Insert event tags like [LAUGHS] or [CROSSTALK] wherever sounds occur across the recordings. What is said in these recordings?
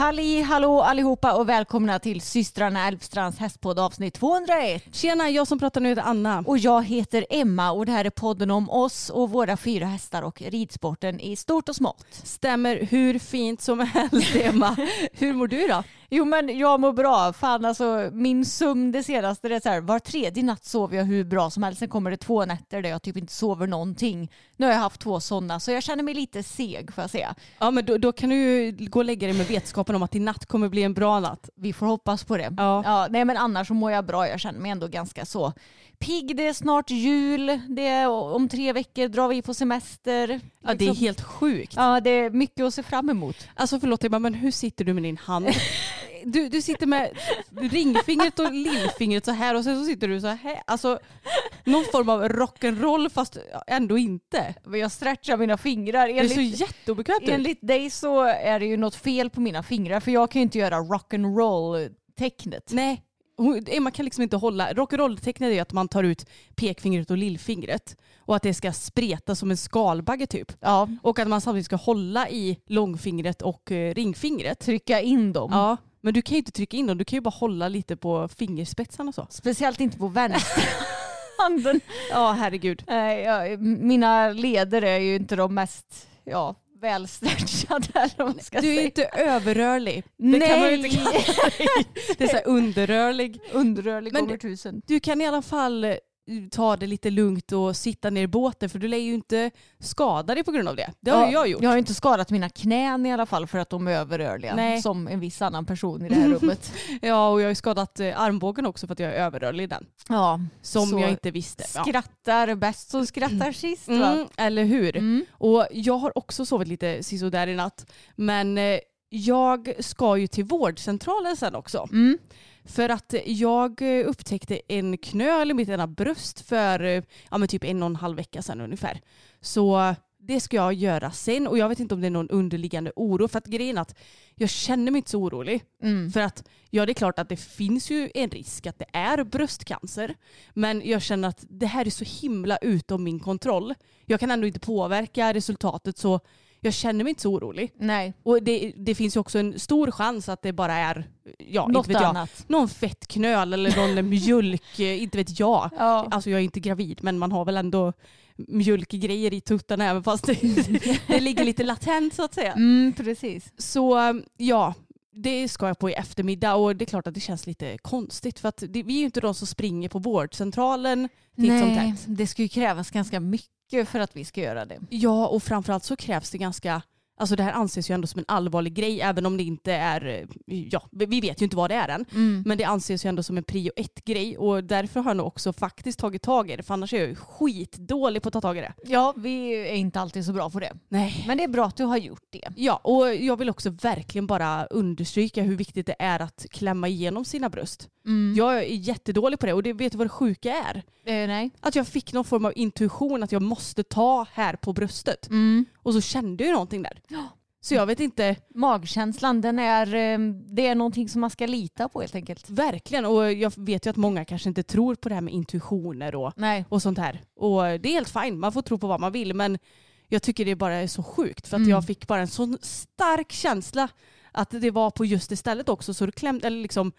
Halli hallå allihopa och välkomna till systrarna Älvstrands hästpodd avsnitt 201. Tjena, jag som pratar nu heter Anna. Och jag heter Emma och det här är podden om oss och våra fyra hästar och ridsporten i stort och smått. Stämmer hur fint som [LAUGHS] helst Emma. hur mår du då? Jo men jag mår bra. Fan alltså min sömn det senaste det är så här, var tredje natt sover jag hur bra som helst. Sen kommer det två nätter där jag typ inte sover någonting. Nu har jag haft två sådana så jag känner mig lite seg får jag säga. Ja men då, då kan du ju gå och lägga dig med vetskapen om att din natt kommer bli en bra natt. Vi får hoppas på det. Ja. Ja, nej men annars så mår jag bra. Jag känner mig ändå ganska så pigg. Det är snart jul. Det är, om tre veckor drar vi på semester. Ja det är Liksom. helt sjukt. Ja, det är mycket att se fram emot. Alltså förlåt Emma men hur sitter du med din hand? [LAUGHS] Du, du sitter med ringfingret och lillfingret så här och sen så sitter du så här. Alltså någon form av rock'n'roll fast ändå inte. Men Jag stretchar mina fingrar. Det är så Enligt, jätteobekvämt ut. enligt dig så är det ju något fel på mina fingrar för jag kan ju inte göra rock'n'roll-tecknet. Nej, hon- Emma kan liksom inte hålla. Rock'n'roll-tecknet är ju att man tar ut pekfingret och lillfingret och att det ska spreta som en skalbagge typ. Ja, Och att man samtidigt ska hålla i långfingret och eh, ringfingret. trycka in dem. Ja, men du kan ju inte trycka in dem. Du kan ju bara hålla lite på fingerspetsarna och så. Speciellt inte på vänsterhanden. [LAUGHS] Ja, herregud. Mina leder är ju inte de mest ja, välstretchade. Du är säga. inte överrörlig. Det Nej! kan man ju inte kalla dig. Det är så underrörlig. Underrörlig Men gånger du- tusen. Du kan i alla fall ta det lite lugnt och sitta ner i båten för du lär ju inte skada dig på grund av det. Det har ju jag gjort. Jag har inte skadat mina knän i alla fall för att de är överrörliga. Nej. Som en viss annan person i det här [LAUGHS] rummet. Ja, och jag har ju skadat eh, armbågen också för att jag är överrörlig i den. ja, Som Så jag inte visste. Ja. skrattar bäst som skrattar sist va? Mm, eller hur? Mm. Och jag har också sovit lite sisådär i natt. Men eh, jag ska ju till vårdcentralen sen också. Mm. För att jag upptäckte en knöl i mitt ena bröst för ja, men typ en och en halv vecka sedan ungefär. Så det ska jag göra sen och jag vet inte om det är någon underliggande oro. För att grejen är att jag känner mig inte så orolig. Mm. För att ja, det är klart att det finns ju en risk att det är bröstcancer. Men jag känner att det här är så himla utom min kontroll. Jag kan ändå inte påverka resultatet så jag känner mig inte så orolig. Nej, Och det, det finns ju också en stor chans att det bara är ja, något inte vet jag, annat. någon fettknöl eller någon [LAUGHS] mjölk, eh, inte vet jag. Ja. Alltså jag är inte gravid men man har väl ändå mjölkgrejer i tuttarna även fast det, [LAUGHS] det ligger lite latent så att säga. Mm, precis. Så ja, det ska jag på i eftermiddag och det är klart att det känns lite konstigt för att det, vi är ju inte de som springer på vårdcentralen titt som tätt. det ska ju krävas ganska mycket för att vi ska göra det. Ja och framförallt så krävs det ganska Alltså det här anses ju ändå som en allvarlig grej även om det inte är, ja vi vet ju inte vad det är än. Mm. Men det anses ju ändå som en prio ett grej och därför har jag nog också faktiskt tagit tag i det för annars är jag ju skitdålig på att ta tag i det. Ja, vi är inte alltid så bra på det. Nej. Men det är bra att du har gjort det. Ja, och jag vill också verkligen bara understryka hur viktigt det är att klämma igenom sina bröst. Mm. Jag är jättedålig på det och det vet du vad det sjuka är? Eh, nej. Att jag fick någon form av intuition att jag måste ta här på bröstet. Mm. Och så kände jag någonting där. Så jag vet inte, Magkänslan, den är, eh, det är någonting som man ska lita på helt enkelt. verkligen. Och jag vet ju att många kanske inte tror på det här med intuitioner och, Nej. och sånt här. Och det är helt fint, man får tro på vad man vill. Men jag tycker det bara är så sjukt för att Mm. jag fick bara en sån stark känsla att det var på just det stället också. Så det klämde, eller liksom,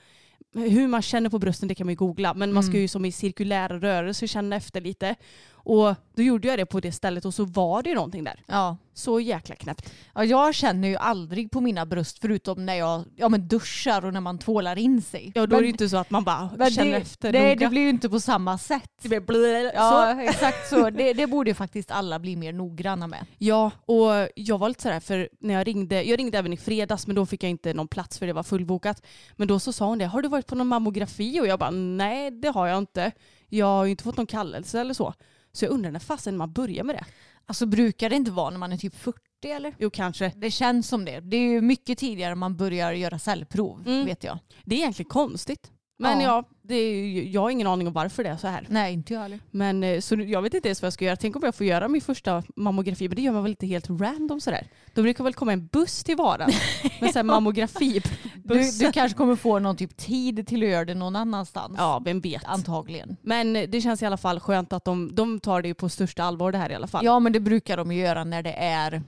hur man känner på brösten det kan man ju googla. Men man ska Mm. ju som i cirkulära rörelser känna efter lite. Och då gjorde jag det på det stället och så var det någonting där. Ja. Så jäkla knäppt. Ja, jag känner ju aldrig på mina bröst förutom när jag ja, men duschar och när man tvålar in sig. Ja då är det inte så att man bara men känner det, efter det, noga. det blir ju inte på samma sätt. Det blir så. Ja, exakt så. Det, det borde ju faktiskt alla bli mer noggranna med. Ja, och jag var lite sådär för när jag ringde, jag ringde även i fredags men då fick jag inte någon plats för det var fullbokat. Men då så sa hon det, har du varit på någon mammografi? Och jag bara, nej det har jag inte. Jag har ju inte fått någon kallelse eller så. Så jag undrar när fasen man börjar med det. Alltså brukar det inte vara när man är typ 40 eller? Jo kanske. Det känns som det. Det är ju mycket tidigare man börjar göra cellprov, Mm. vet jag. Det är egentligen konstigt. Men Ja. ja, det är, jag har ingen aning om varför det är så här. Nej, inte jag heller. Men eh, så jag vet inte ens vad jag ska göra. Tänk om jag får göra min första mammografi. Men det gör man väl lite helt random sådär. Då brukar väl komma en buss till varan. [LAUGHS] Med såhär mammografi. Du, du kanske kommer få någon typ tid till att göra det någon annanstans. Ja, vem vet. Antagligen. Men det känns i alla fall skönt att de, de tar det på största allvar det här i alla fall. Ja, men det brukar de göra när det är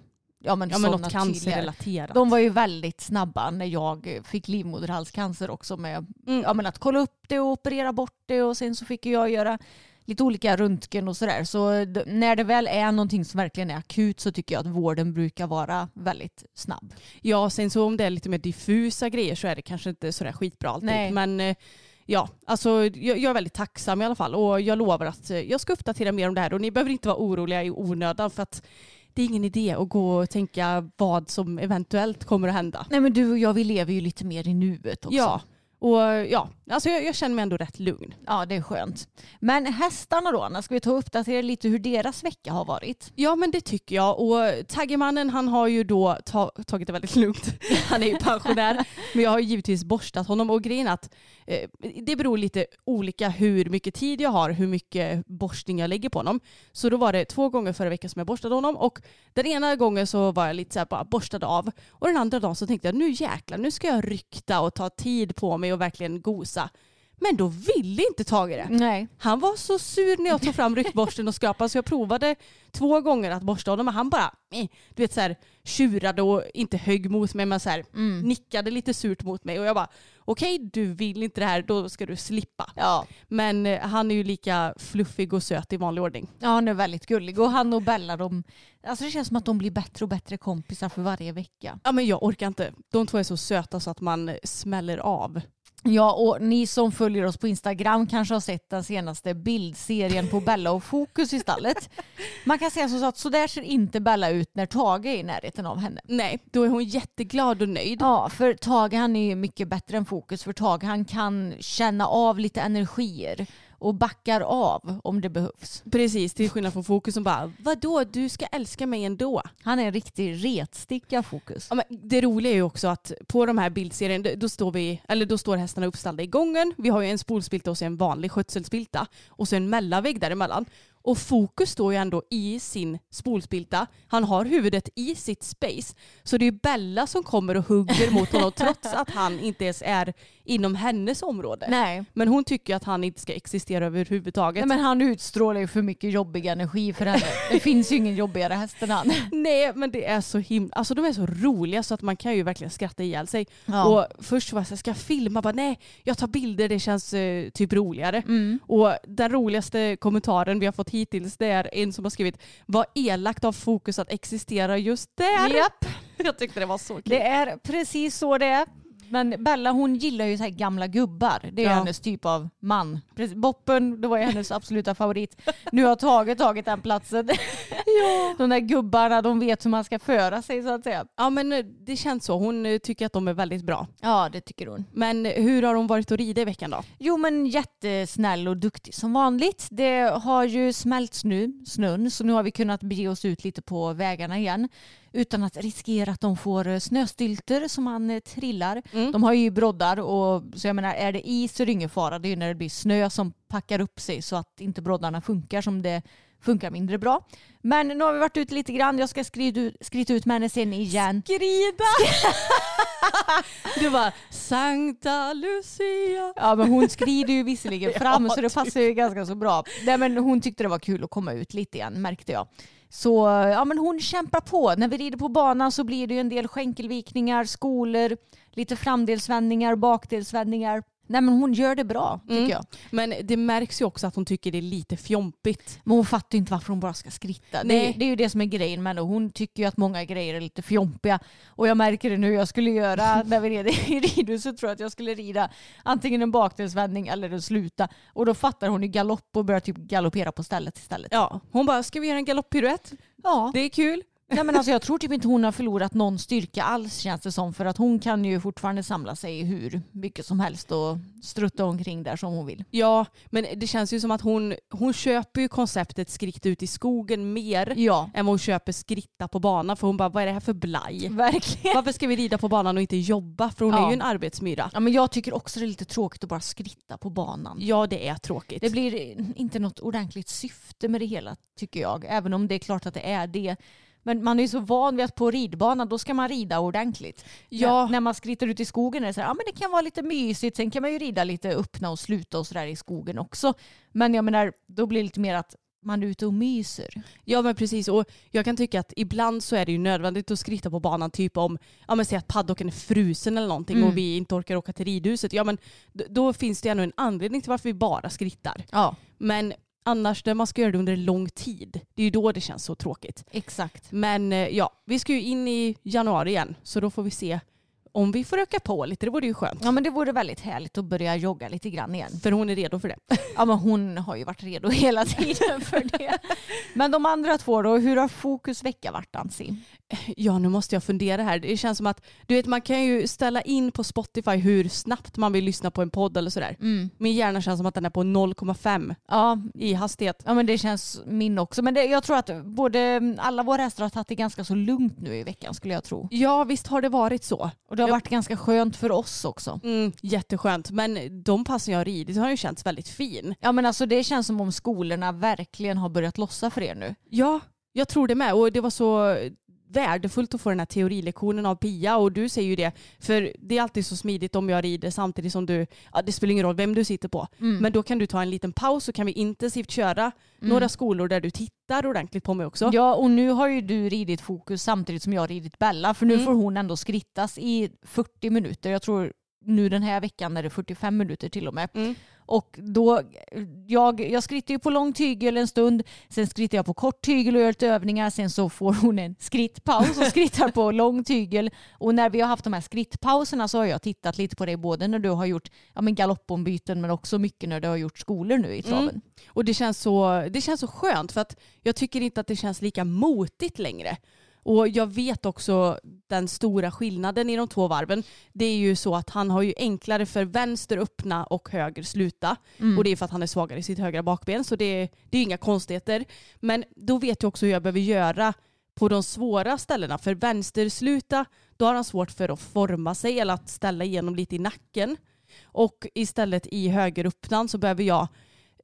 ja, men ja men något cancerrelaterat. De var ju väldigt snabba när jag fick livmoderhalscancer också med Mm. ja, men att kolla upp det och operera bort det och sen så fick jag göra lite olika röntgen och sådär. Så när det väl är någonting som verkligen är akut så tycker jag att vården brukar vara väldigt snabb. Ja, sen så om det är lite mer diffusa grejer så är det kanske inte sådär skitbra alltid. Nej. Men eh, ja, alltså jag, jag är väldigt tacksam i alla fall och jag lovar att eh, jag ska uppdatera mer om det här och ni behöver inte vara oroliga i onödan för att det är ingen idé att gå och tänka vad som eventuellt kommer att hända. Nej men du och jag vi lever ju lite mer i nuet också. Ja, och ja, alltså jag, jag känner mig ändå rätt lugn. Ja det är skönt. Men hästarna då, Anna, ska vi ta och uppdatera lite hur deras vecka har varit? Ja men det tycker jag och Taggemannen han har ju då ta, tagit det väldigt lugnt. [LAUGHS] Han är ju pensionär men jag har ju givetvis borstat honom och grejen att eh, det beror lite olika hur mycket tid jag har, hur mycket borstning jag lägger på honom. Så då var det två gånger förra veckan som jag borstade honom och den ena gången så var jag lite så här bara borstad av och den andra dagen så tänkte jag nu jäklar nu ska jag rykta och ta tid på mig och verkligen gosa. Men då ville inte Tage det. Nej. Han var så sur när jag tog fram ryktborsten och skrapade så jag provade två gånger att borsta honom men han bara du vet så här tjurade och inte högg mot mig men så här nickade lite surt mot mig och jag bara okej du vill inte det här då ska du slippa. Ja. Men eh, han är ju lika fluffig och söt i vanlig ordning. ja, han är väldigt gullig och han och Bella de, alltså det känns som att de blir bättre och bättre kompisar för varje vecka. Ja men jag orkar inte. De två är så söta så att man smäller av. Ja, och ni som följer oss på Instagram kanske har sett den senaste bildserien på Bella och Fokus i stallet. Man kan säga så att så där ser inte Bella ut när Tage är i närheten av henne. Nej, då är hon jätteglad och nöjd. Ja, för Tage han är mycket bättre än Fokus för Tage han kan känna av lite energier och backar av om det behövs. Precis, till skillnad från Fokus som bara vadå du ska älska mig ändå. Han är en riktig retsticka Fokus. Ja, men det roliga är ju också att på de här bildserien då står, vi, eller då står hästarna uppställda i gången. Vi har ju en spolspilta och så en vanlig skötselspilta och så en mellanvägg däremellan. Och fokus står ju ändå i sin spolspilta. Han har huvudet i sitt space. Så det är Bella som kommer och hugger mot honom [LAUGHS] trots att han inte ens är inom hennes område. Nej. Men hon tycker att han inte ska existera överhuvudtaget. Nej, men han utstrålar ju för mycket jobbig energi för henne. Det finns ju ingen jobbigare häst än han. [LAUGHS] Nej men det är så himla, alltså de är så roliga så att man kan ju verkligen skratta ihjäl sig. Ja. Och först var jag så här, ska jag filma? Bara, nej, jag tar bilder, det känns eh, typ roligare. Och den roligaste kommentaren vi har fått hittills det är en som har skrivit vad elakt av fokus att existera just där. Japp. [LAUGHS] Jag tyckte det var så kul. Det är precis så det är. Men Bella hon gillar ju så här gamla gubbar. Det är Ja. hennes typ av man. Precis. Boppen, det var ju hennes absoluta favorit. Nu har Tage tagit den platsen. [LAUGHS] Ja. De där gubbarna, de vet hur man ska föra sig så att säga. ja men eh, det känns så. Hon eh, tycker att de är väldigt bra. Ja, det tycker hon. Men hur har hon varit och rida i veckan då? Jo men jättesnäll och duktig som vanligt. Det har ju smälts nu, snön, så nu har vi kunnat bege oss ut lite på vägarna igen utan att riskera att de får eh, snöstylter som han eh, trillar. De har ju broddar och så jag menar är det is så är det ingen fara. Det är ju när det blir snö som packar upp sig så att inte broddarna funkar som det funkar mindre bra. Men nu har vi varit ute lite grann. Jag ska skrida ut, skrida ut med henne sen igen. Skrida! [LAUGHS] du bara Sankta Lucia. Ja men hon skrider ju visserligen [LAUGHS] fram Ja, så det passar ju ganska så bra. Nej, men hon tyckte det var kul att komma ut lite igen märkte jag. Så ja, men hon kämpar på. När vi rider på banan så blir det ju en del skänkelvikningar, skolor, lite framdelsvändningar, bakdelsvändningar. Nej men hon gör det bra tycker Mm. jag. Men det märks ju också att hon tycker det är lite fjompigt. Men hon fattar ju inte varför hon bara ska skritta. Det, Nej. det är ju det som är grejen med henne. Hon tycker ju att många grejer är lite fjompiga. Och jag märker det nu jag skulle göra [LAUGHS] när vi red i ridhuset tror jag att jag skulle rida antingen en bakdelsvändning eller en sluta. Och då fattar hon i galopp och börjar typ galoppera på stället istället. Ja, hon bara, ska vi göra en galopppiruett? Ja. Det är kul. Nej, men alltså, jag tror typ inte hon har förlorat någon styrka alls känns det som. För att hon kan ju fortfarande samla sig hur mycket som helst och strutta omkring där som hon vill. Ja, men det känns ju som att hon, hon köper ju konceptet skritta ut i skogen mer Ja, än vad hon köper skritta på banan. För hon bara, vad är det här för blaj? verkligen. Varför ska vi rida på banan och inte jobba? För hon Ja. är ju en arbetsmyra. Ja, men jag tycker också det är lite tråkigt att bara skritta på banan. Ja, det är tråkigt. Det blir inte något ordentligt syfte med det hela tycker jag. Även om det är klart att det är det. Men man är ju så van vid att på ridbanan då ska man rida ordentligt. Ja. När, när man skrittar ut i skogen är det så här, ja men det kan vara lite mysigt. Sen kan man ju rida lite öppna och sluta och sådär i skogen också. Men jag menar, då blir det lite mer att man är ute och myser. Ja men precis och jag kan tycka att ibland så är det ju nödvändigt att skritta på banan typ om, ja men säg att paddocken är frusen eller någonting Mm. och vi inte orkar åka till ridhuset. Ja men då finns det ändå en anledning till varför vi bara skrittar. Ja, Men annars när man ska göra det under lång tid, det är ju då det känns så tråkigt. exakt. Men eh, ja, vi ska ju in i januari igen så då får vi se om vi får öka på lite, det vore ju skönt. Ja men det vore väldigt härligt att börja jogga lite grann igen. För hon är redo för det. [LAUGHS] Ja men hon har ju varit redo hela [LAUGHS] tiden för det. Men de andra två då, hur har fokus vecka varit Ansi? Ja, nu måste jag fundera här. Det känns som att du vet, man kan ju ställa in på Spotify hur snabbt man vill lyssna på en podd eller sådär. Min hjärna känns som att den är på 0,5 Ja, i hastighet. Ja men det känns min också. Men det, jag tror att både alla våra hästar har tagit det ganska så lugnt nu i veckan skulle jag tro. Ja, visst har det varit så. Och har varit ganska skönt för oss också. Mm, jätteskönt. Men de passen jag har ridit har ju känts väldigt fin. Ja men alltså det känns som om skolorna verkligen har börjat lossa för er nu. Ja, jag tror det med. Och det var så värdefullt att få den här teorilektionen av Pia och du säger ju det. För det är alltid så smidigt om jag rider samtidigt som du, ja, det spelar ingen roll vem du sitter på. Men då kan du ta en liten paus så kan vi intensivt köra några skolor där du tittar ordentligt på mig också. Ja och nu har ju du ridit fokus samtidigt som jag har ridit Bella. För nu Mm. får hon ändå skrittas i 40 minuter. Jag tror nu den här veckan är det 45 minuter till och med. Mm. Och då, jag, jag skrittar ju på lång tygel en stund, sen skrittar jag på kort tygel och gör lite övningar, sen så får hon en skrittpaus och skrittar på lång tygel. Och när vi har haft de här skrittpauserna så har jag tittat lite på det både när du har gjort ja, men galoppombyten men också mycket när du har gjort skolor nu i traven. Mm. Och det känns, så, det känns så skönt för att jag tycker inte att det känns lika motigt längre. Och jag vet också den stora skillnaden i de två varven. Det är ju så att han har ju enklare för vänster öppna och höger sluta. Och det är för att han är svagare i sitt högra bakben. Så det, det är inga konstigheter. Men då vet jag också hur jag behöver göra på de svåra ställena. För vänster sluta, då har han svårt för att forma sig eller att ställa igenom lite i nacken. Och istället i högeröppnan så behöver jag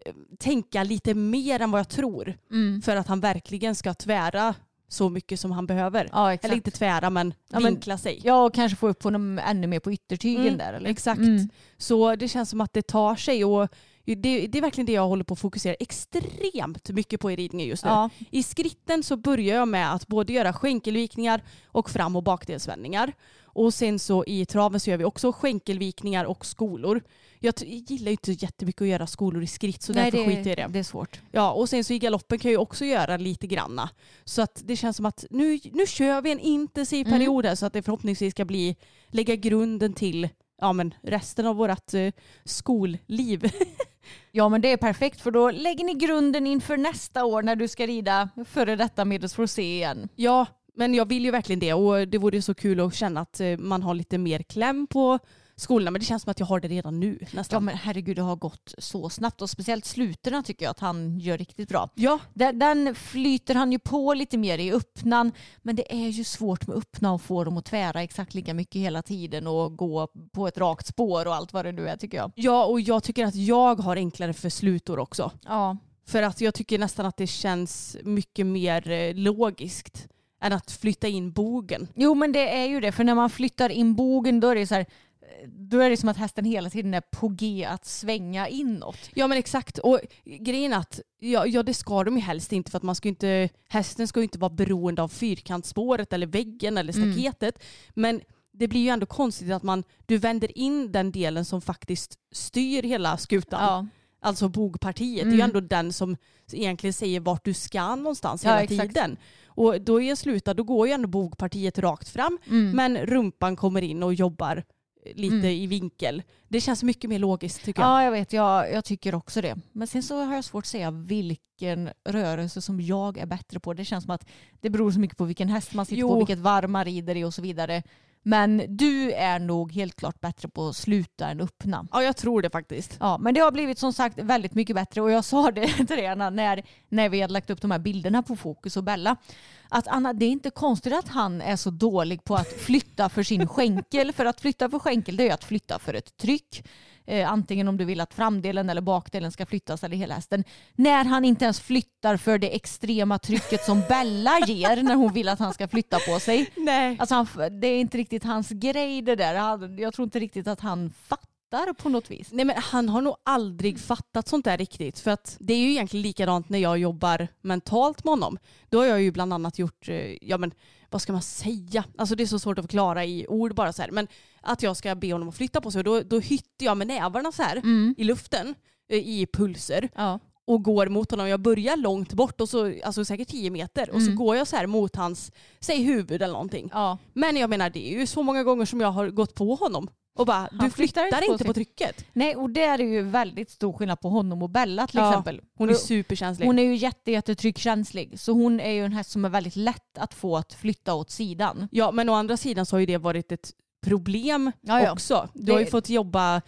eh, tänka lite mer än vad jag tror. För att han verkligen ska tvära så mycket som han behöver. Ja. Eller inte tvära men Ja, men- vinkla sig. Ja, och kanske få upp honom ännu mer på yttertygen Mm, där. Eller? Exakt. Mm. Så det känns som att det tar sig och det, det är verkligen det jag håller på att fokusera extremt mycket på i ridningen just nu. Ja. I skritten så börjar jag med att både göra skänkelvikningar och fram och bakdelsvändningar. Och sen så i traven så gör vi också skänkelvikningar och skolor. Jag t- gillar ju inte jättemycket att göra skolor i skritt så Nej, därför det, skiter jag i det. det är svårt. Ja, och sen så i galoppen kan jag ju också göra lite granna. Så att det känns som att nu, nu kör vi en intensiv Mm. period här så att det förhoppningsvis ska bli, lägga grunden till ja, men resten av vårt eh, skolliv. [LAUGHS] Ja men det är perfekt för då lägger ni grunden inför nästa år när du ska rida före detta medelsforcé igen. ja, men jag vill ju verkligen det och det vore så kul att känna att eh, man har lite mer kläm på skolorna. Men det känns som att jag har det redan nu Ja nästan. men herregud det har gått så snabbt och speciellt sluten tycker jag att han gör riktigt bra. Ja, Den, den flyter han ju på lite mer i öppnan men det är ju svårt med öppna och få dem att tvära exakt lika mycket hela tiden och gå på ett rakt spår och allt vad det nu är tycker jag. ja, och jag tycker att jag har enklare för slutor också. Ja, För att jag tycker nästan att det känns mycket mer eh, logiskt än att flytta in bogen. jo men det är ju det för när man flyttar in bogen då är det så här då är det som att hästen hela tiden är på G att svänga inåt. Ja men exakt. Och grejen är att ja, ja det ska de ju helst inte för att man ska inte, hästen ska ju inte vara beroende av fyrkantsspåret eller väggen eller Mm. staketet. Men det blir ju ändå konstigt att man, du vänder in den delen som faktiskt styr hela skutan. Ja. Alltså bogpartiet. Det är ju ändå den som egentligen säger vart du ska någonstans Ja, hela exakt. tiden. Och då är jag slutad, då går ju ändå bogpartiet rakt fram. Mm. Men rumpan kommer in och jobbar lite i vinkel. Det känns mycket mer logiskt tycker jag. Ja, jag vet. Jag, jag tycker också det. Men sen så har jag svårt att säga vilken rörelse som jag är bättre på. Det känns som att det beror så mycket på vilken häst man sitter Jo. på, vilket varv man rider i och så vidare. Men du är nog helt klart bättre på att sluta än öppna. Ja, jag tror det faktiskt. Ja, men det har blivit som sagt väldigt mycket bättre och jag sa det [LAUGHS] till er när, när vi hade lagt upp de här bilderna på Fokus och Bella. Att Anna, det är inte konstigt att han är så dålig på att flytta för sin [LAUGHS] skänkel. För att flytta för skänkel det är att flytta för ett tryck. Eh, antingen om du vill att framdelen eller bakdelen ska flyttas eller hela hästen. När han inte ens flyttar för det extrema trycket som Bella ger när hon vill att han ska flytta på sig. [LAUGHS] Nej. Alltså han, det är inte riktigt hans grej det där. Han- Jag tror inte riktigt att han fattar på något vis. Nej men han har nog aldrig fattat sånt där riktigt. För att det är ju egentligen likadant när jag jobbar mentalt med honom. Då har jag ju bland annat gjort, eh, ja men vad ska man säga? Alltså det är så svårt att förklara i ord bara så här. Men att jag ska be honom att flytta på sig och då, då hytter jag med nävarna så här i luften eh, i pulser Ja. och går mot honom. Jag börjar långt bort och så, alltså säkert 10 meter och så går jag så här mot hans, säg huvud eller någonting. Ja. Men jag menar det är ju så många gånger som jag har gått på honom och bara du flyttar flyttar, inte på på trycket. Nej, och det är ju väldigt stor skillnad på honom och Bella till Ja, exempel. Hon är superkänslig. hon är ju jätte, jättetryckkänslig. Så hon är ju en häst som är väldigt lätt att få att flytta åt sidan. Ja men å andra sidan så har ju det varit ett problem Ja, ja. också. Du har ju Det- fått jobba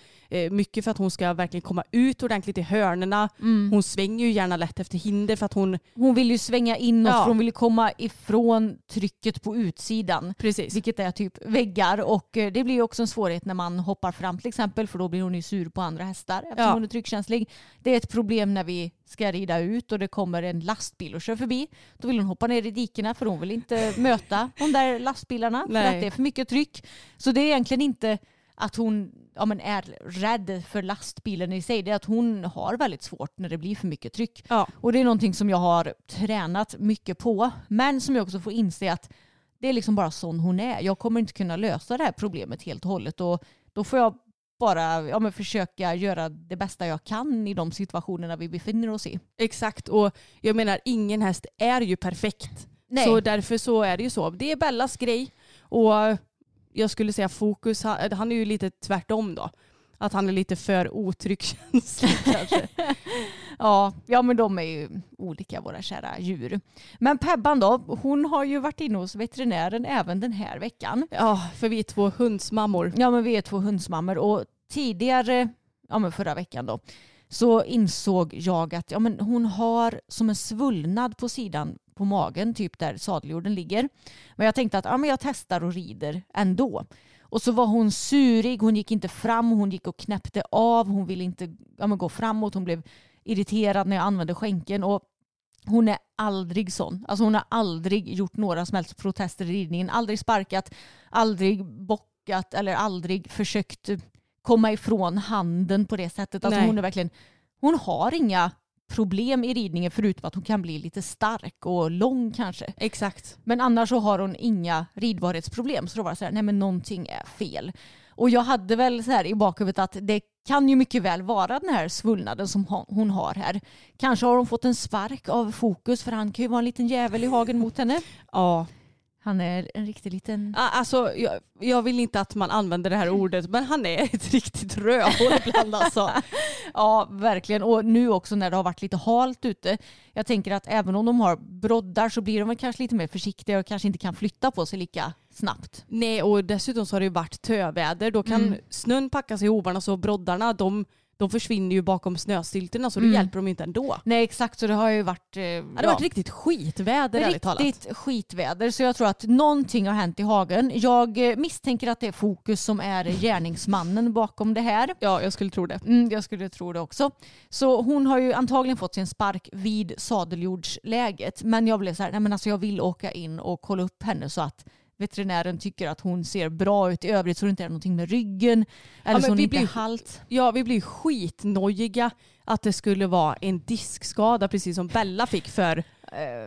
mycket för att hon ska verkligen komma ut ordentligt i hörnerna. Mm. Hon svänger ju gärna lätt efter hinder för att hon... Hon vill ju svänga inåt Ja. för hon vill komma ifrån trycket på utsidan. Precis. Vilket är typ väggar och eh, det blir ju också en svårighet när man hoppar fram till exempel för då blir hon ju sur på andra hästar eftersom Ja. hon är tryckkänslig. Det är ett problem när vi ska rida ut och det kommer en lastbil och kör förbi. Då vill hon hoppa ner i dikena för hon vill inte [LAUGHS] möta de där lastbilarna för Nej. att det är för mycket tryck. Så det är egentligen inte att hon ja, men är rädd för lastbilen i sig. Det är att hon har väldigt svårt när det blir för mycket tryck. Ja. Och det är någonting som jag har tränat mycket på. Men som jag också får inse att det är liksom bara sån hon är. Jag kommer inte kunna lösa det här problemet helt och hållet. Och då får jag bara ja, men försöka göra det bästa jag kan i de situationerna vi befinner oss i. Exakt och jag menar ingen häst är ju perfekt. Nej. Så därför så är det ju så. Det är Bellas grej och jag skulle säga fokus, han, han är ju lite tvärtom då. Att han är lite för otryckkänslig [LAUGHS] kanske. Ja, ja, men de är ju olika våra kära djur. Men Pebban då, hon har ju varit inne hos veterinären även den här veckan. Ja, för vi är två hundsmammor. Ja, men vi är två hundsmammor och tidigare, ja men förra veckan då, så insåg jag att ja, men hon har som en svullnad på sidan på magen, typ där sadeljorden ligger. Men jag tänkte att ja, men jag testar och rider ändå. Och så var hon surig, hon gick inte fram, hon gick och knäppte av, hon ville inte ja, men gå framåt, hon blev irriterad när jag använde skänken. Och hon är aldrig sån. Alltså hon har aldrig gjort några som helst protester i ridningen. Aldrig sparkat, aldrig bockat eller aldrig försökt komma ifrån handen på det sättet. Alltså Nej. hon är verkligen, hon har inga problem i ridningen förutom att hon kan bli lite stark och lång kanske. Exakt. Men annars så har hon inga ridbarhetsproblem. Så då var det så här, nej men någonting är fel. Och jag hade väl så här i bakhuvudet att det kan ju mycket väl vara den här svullnaden som hon- har här. Kanske har hon fått en spark av fokus för han kan ju vara en liten jävel i hagen mot henne. Ja. Han är en riktig liten... Alltså, jag, jag vill inte att man använder det här ordet men han är ett [LAUGHS] riktigt rövhål ibland alltså. [LAUGHS] Ja, verkligen. Och nu också när det har varit lite halt ute. Jag tänker att även om de har broddar så blir de väl kanske lite mer försiktiga och kanske inte kan flytta på sig lika snabbt. Nej och dessutom så har det ju varit töväder. Då kan Mm. snön packas i hovarna så broddarna de, de försvinner ju bakom snöstilterna så då Mm. hjälper de inte ändå. Nej exakt, så det har ju varit... Eh, Det har varit riktigt skitväder ärligt talat. Riktigt skitväder så jag tror att någonting har hänt i hagen. Jag eh, misstänker att det är Fokus som är gärningsmannen bakom det här. Ja jag skulle tro det. Mm, jag skulle tro det också. Så hon har ju antagligen fått sin spark vid sadeljordsläget. Men jag blev så här, nej men alltså jag vill åka in och kolla upp henne så att veterinären tycker att hon ser bra ut i övrigt så det inte är någonting med ryggen. Eller men så hon vi inte blir- halt. Ja vi blir skitnojiga att det skulle vara en diskskada precis som Bella fick för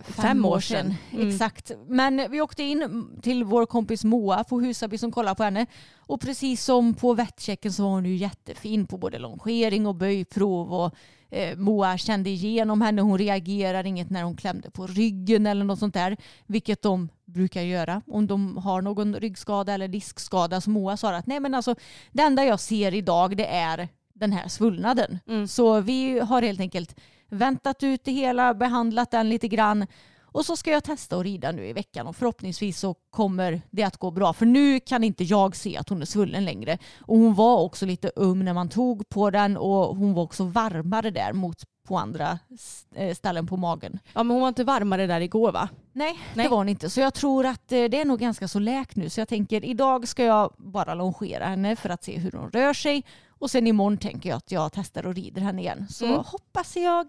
fem år sedan. Mm. Exakt. Men vi åkte in till vår kompis Moa på Husaby som kollar på henne. Och precis som på vettchecken så var hon ju jättefin på både longering och böjprov. Och, eh, Moa kände igenom henne. Hon reagerade inget när hon klämde på ryggen eller något sånt där. Vilket de brukar göra om de har någon ryggskada eller diskskada. Så Moa sa att nej men alltså det enda jag ser idag det är den här svullnaden. Mm. Så vi har helt enkelt väntat ut det hela, behandlat den lite grann och så ska jag testa att rida nu i veckan och förhoppningsvis så kommer det att gå bra. För nu kan inte jag se att hon är svullen längre. Och hon var också lite öm när man tog på den och hon var också varmare där mot på andra eh, ställen på magen. Ja men hon var inte varmare där igår va? Nej, Nej. det var hon inte. Så jag tror att eh, det är nog ganska så läkt nu. Så jag tänker idag ska jag bara longera henne för att se hur hon rör sig. Och sen imorgon tänker jag att jag testar och rider henne igen. Så Mm. hoppas jag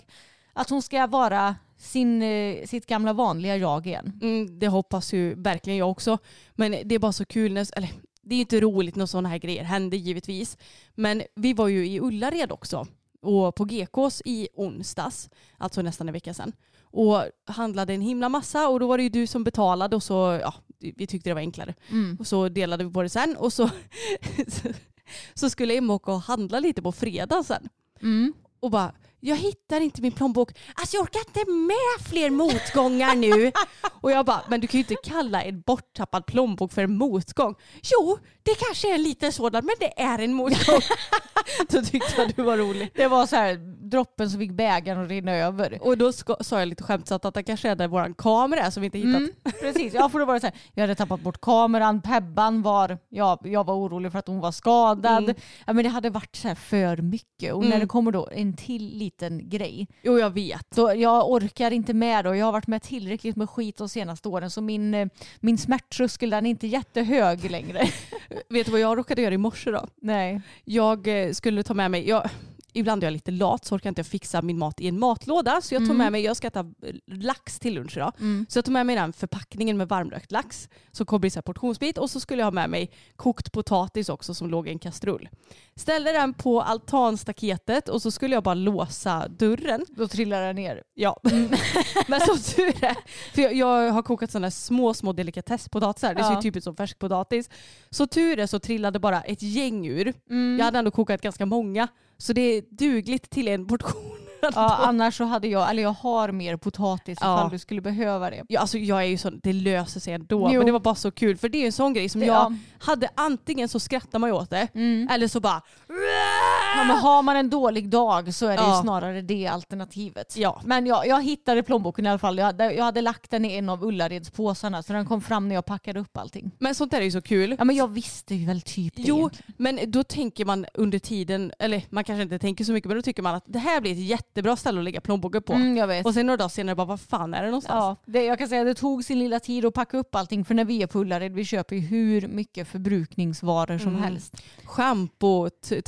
att hon ska vara sin, eh, sitt gamla vanliga jag igen. Mm, det hoppas ju verkligen jag också. Men det är bara så kul när, eller det är inte roligt när sådana här grejer händer givetvis. Men vi var ju i Ullared också och på GKs i onsdags, alltså nästan en vecka sedan. Och handlade en himla massa och då var det ju du som betalade och så, ja, vi tyckte det var enklare. Mm. Och så delade vi på det sen och så, [LAUGHS] så skulle Emma åka och handla lite på fredag sen. Mm. Och bara, jag hittar inte min plånbok. Alltså jag orkar inte med fler motgångar nu. [LAUGHS] och jag bara, men du kan ju inte kalla en borttappad plånbok för en motgång. Jo, det kanske är en liten sådan, men det är en motgång. [LAUGHS] Då tyckte jag du var rolig. Det var så här droppen som fick bägaren att rinna över. Och då sa jag lite skämtsamt att det kanske är där vår kamera är som vi inte hittat. Mm, precis, ja, för då var det så här, jag hade tappat bort kameran, Pebban var, ja, jag var orolig för att hon var skadad. Mm. Ja, men det hade varit så här för mycket och när Mm. det kommer då en till liten grej Jo, jag vet. så jag orkar inte med och jag har varit med tillräckligt med skit de senaste åren så min, eh, min smärttröskel den är inte jättehög längre. [LAUGHS] Vet du vad jag råkade göra i morse då? Nej. Jag eh, skulle ta med mig, jag, ibland är jag lite lat så orkar jag inte fixa min mat i en matlåda. Så jag tog Mm. med mig, jag ska äta lax till lunch idag. Så jag tog med mig den förpackningen med varmrökt lax. Så kommer det så här portionsbit och så skulle jag ha med mig kokt potatis också som låg i en kastrull. Ställde den på altanstaketet och så skulle jag bara låsa dörren. Då trillar den ner. Ja. [LAUGHS] Men som tur är, för jag, jag har kokat sådana små, små delikatesspotatisar. Det ser Ja. ju typ ut som färskpotatis. Så tur är så trillade bara ett gäng ur. Mm. Jag hade ändå kokat ganska många. Så det är dugligt till en portion. [LAUGHS] Ja, annars så hade jag, eller jag har mer potatis Ja. ifall du skulle behöva det. Ja, alltså jag är ju sån, det löser sig ändå. Jo. Men det var bara så kul. För det är en sån grej som Det- jag ja. hade antingen så skrattar man åt det. Mm. Eller så bara Ja, men har man en dålig dag så är det Ja. ju snarare det alternativet. Ja. Men jag, jag hittade plånboken i alla fall. Jag hade, jag hade lagt den i en av Ullaredspåsarna så den kom fram när jag packade upp allting. Men sånt där är ju så kul. Ja men jag visste ju väl typ det. Jo, egentligen. men då tänker man under tiden, eller man kanske inte tänker så mycket, men då tycker man att det här blir ett jättebra ställe att lägga plånboken på. Mm, jag vet. Och sen några dagar senare bara, vad fan är det någonstans? Ja, det, jag kan säga att det tog sin lilla tid att packa upp allting för när vi är på Ullared vi köper ju hur mycket förbrukningsvaror som Mm. helst. Schampo, t-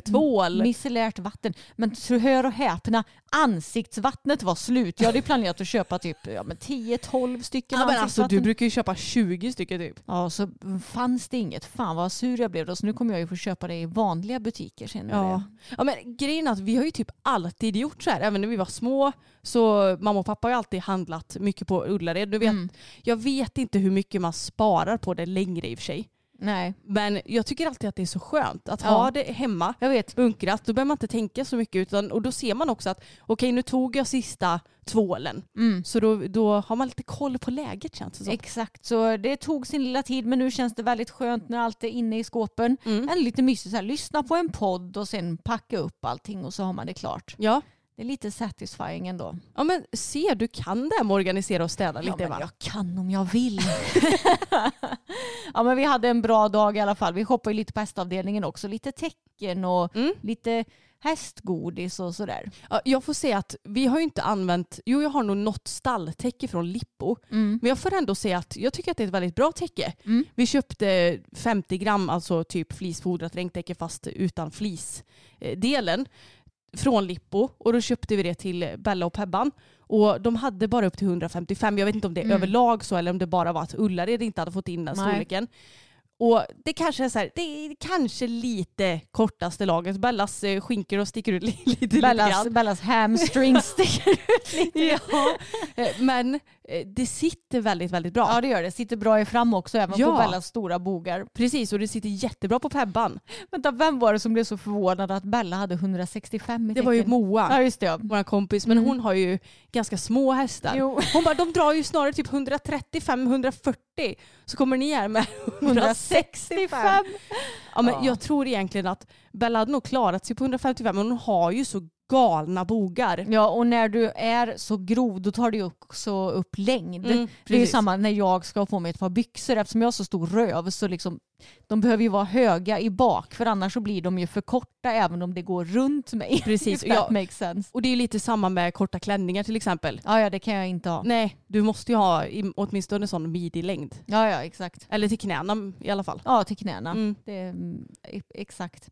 tvål. Micellärt vatten. Men hör och häpna, ansiktsvattnet var slut. Jag hade planerat att köpa typ ja, men 10-12 stycken Ja, men alltså, du brukar ju köpa 20 stycken typ. Ja, så fanns det inget. Fan vad sur jag blev då. Så nu kommer jag ju få köpa det i vanliga butiker senare. Ja. ja men grejen är att vi har ju typ alltid gjort så här. Även när vi var små så mamma och pappa har ju alltid handlat mycket på Ullared. Du vet, Mm. Jag vet inte hur mycket man sparar på det längre i och för sig. Nej, Men jag tycker alltid att det är så skönt att Ja. ha det hemma jag vet. bunkrat. Då behöver man inte tänka så mycket utan, och då ser man också att okej nu tog jag sista tvålen. Mm. Så då, då har man lite koll på läget känns det som. Exakt, så det tog sin lilla tid men nu känns det väldigt skönt när allt är inne i skåpen. Mm. Eller lite mysigt så här, lyssna på en podd och sen packa upp allting och så har man det klart. Ja. Det är lite satisfying ändå. ja men se du kan det här med att organisera och städa Ja, lite men va? jag kan om jag vill. [LAUGHS] ja men vi hade en bra dag i alla fall. Vi shoppade lite på hästavdelningen också. Lite tecken och Mm. lite hästgodis och sådär. Ja, jag får säga att vi har ju inte använt, jo jag har nog något stalltäcke från Lippo. Mm. Men jag får ändå säga att jag tycker att det är ett väldigt bra täcke. Mm. Vi köpte 50 gram, alltså typ flisfodrat regntäcke fast utan flisdelen från Lippo och då köpte vi det till Bella och Pebban. Och de hade bara upp till 155. Jag vet inte om det är Mm. överlag så eller om det bara var att Ullared inte hade fått in den Nej. storleken. Och det kanske är så här, det är kanske lite kortaste laget. Bellas eh, skinkor och sticker ut li- [LAUGHS] lite, lite Bellas, grann. Bellas hamstrings [LAUGHS] sticker ut lite. [LAUGHS] Ja, eh, men eh, det sitter väldigt, väldigt bra. Ja det gör det. Sitter bra i fram också även Ja. på Bellas stora bogar. Precis, och det sitter jättebra på Pebban. Vänta, vem var det som blev så förvånad att Bella hade 165 i Det var ju? Moa, Ja just det. ja. vår kompis, men Mm. hon har ju ganska små hästar. Jo. Hon bara, de drar ju snarare typ 135-140 så kommer ni här med [LAUGHS] 165. 165. Ja, men Ja. Jag tror egentligen att Bella hade nog klarat sig på 155 men hon har ju så galna bogar. Ja och när du är så grov då tar ju också upp längd. Mm, det är ju samma när jag ska på mig ett par byxor eftersom jag har så stor röv så liksom de behöver ju vara höga i bak för annars så blir de ju för korta även om det går runt mig. [LAUGHS] Precis, ja. makes sense. Och det är ju lite samma med korta klänningar till exempel. Ja ja det kan jag inte ha. Nej, du måste ju ha i- åtminstone sån midi-längd. Ja ja exakt. Eller till knäna i alla fall. Ja till knäna. Mm. Det, mm, e- exakt.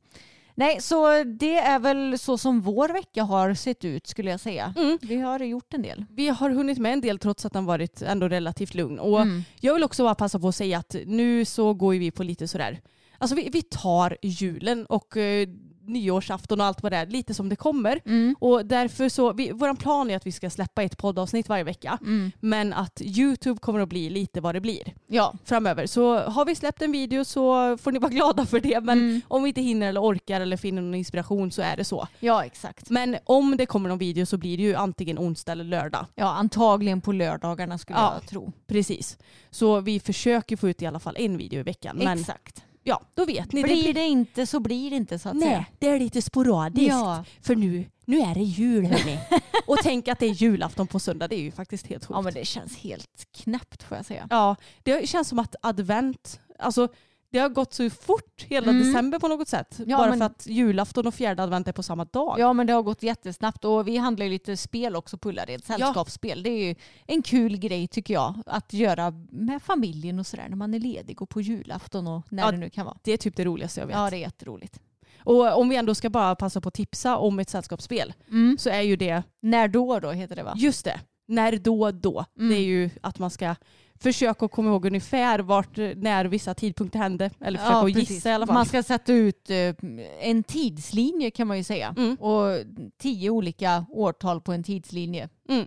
Nej så det är väl så som vår vecka har sett ut skulle jag säga. Mm. Vi har gjort en del. Vi har hunnit med en del trots att den varit ändå relativt lugn. Och Mm. jag vill också bara passa på att säga att nu så går vi på lite sådär, alltså vi, vi tar julen och eh, nyårsafton och allt vad det är lite som det kommer. Mm. Och därför så, vi, vår plan är att vi ska släppa ett poddavsnitt varje vecka. Mm. Men att YouTube kommer att bli lite vad det blir Ja. framöver. Så har vi släppt en video så får ni vara glada för det. Men Mm. om vi inte hinner eller orkar eller finner någon inspiration så är det så. ja exakt. Men om det kommer någon video så blir det ju antingen onsdag eller lördag. Ja antagligen på lördagarna skulle Ja. jag tro. Precis. Så vi försöker få ut i alla fall en video i veckan. Exakt. Ja, då vet ni. Blir det inte så blir det inte så att säga. Nej, det är lite sporadiskt. Ja. För nu, nu är det jul hörni. [LAUGHS] Och tänk att det är julafton på söndag. Det är ju faktiskt helt sjukt. ja men det känns helt knäppt får jag säga. Ja, det känns som att advent, alltså det har gått så fort hela Mm. december på något sätt. Ja, Bara men- för att julafton och fjärde advent är på samma dag. Ja men det har gått jättesnabbt och vi handlar ju lite spel också på Ullared, sällskapsspel. Det är ju en kul grej tycker jag att göra med familjen och sådär när man är ledig och på julafton och när Ja, det nu kan vara. Det är typ det roligaste jag vet. Ja det är jätteroligt. Och om vi ändå ska bara passa på att tipsa om ett sällskapsspel Mm. så är ju det, När då då heter det va? just det, när då då. Mm. Det är ju att man ska försöka komma ihåg ungefär vart, när vissa tidpunkter hände. Eller försöka precis. gissa i alla fall. Man ska sätta ut eh, en tidslinje kan man ju säga. Mm. Och tio olika årtal på en tidslinje. Mm.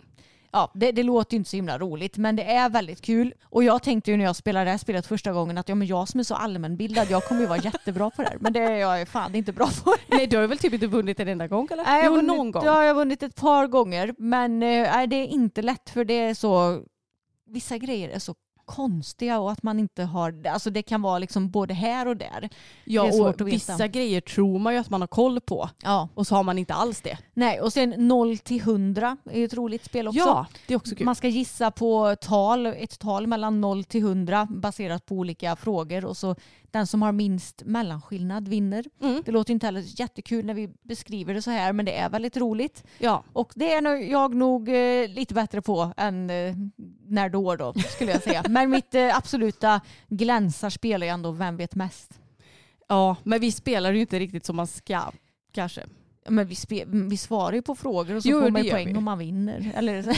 Ja, det, det låter ju inte så himla roligt men det är väldigt kul. Och jag tänkte ju när jag spelade det här spelet första gången att ja, men jag som är så allmänbildad jag kommer ju vara jättebra på det här. Men det är jag fan inte bra på. [LAUGHS] Nej, du har väl typ inte vunnit en enda gång eller? Nej, jag jo, har vunnit, någon gång. Ja, jag har vunnit ett par gånger. Men eh, nej, det är inte lätt för det är så... Vissa grejer är så konstiga och att man inte har... Alltså det kan vara liksom både här och där. Ja, och vissa grejer tror man ju att man har koll på Ja. och så har man inte alls det. Nej, och sen 0 till 100 är ju ett roligt spel också. Ja, det är också kul. Man ska gissa på tal, ett tal mellan 0 till 100 baserat på olika frågor och så den som har minst mellanskillnad vinner. Mm. Det låter inte heller jättekul när vi beskriver det så här men det är väldigt roligt. Ja. Och det är jag nog eh, lite bättre på än eh, när då då skulle jag säga. Men mitt eh, absoluta glänsarspel är ändå Vem vet mest? ja, men vi spelar ju inte riktigt som man ska kanske. Men vi, vi svarar ju på frågor och så Jo, får man poäng vi. om man vinner. Eller. [LAUGHS]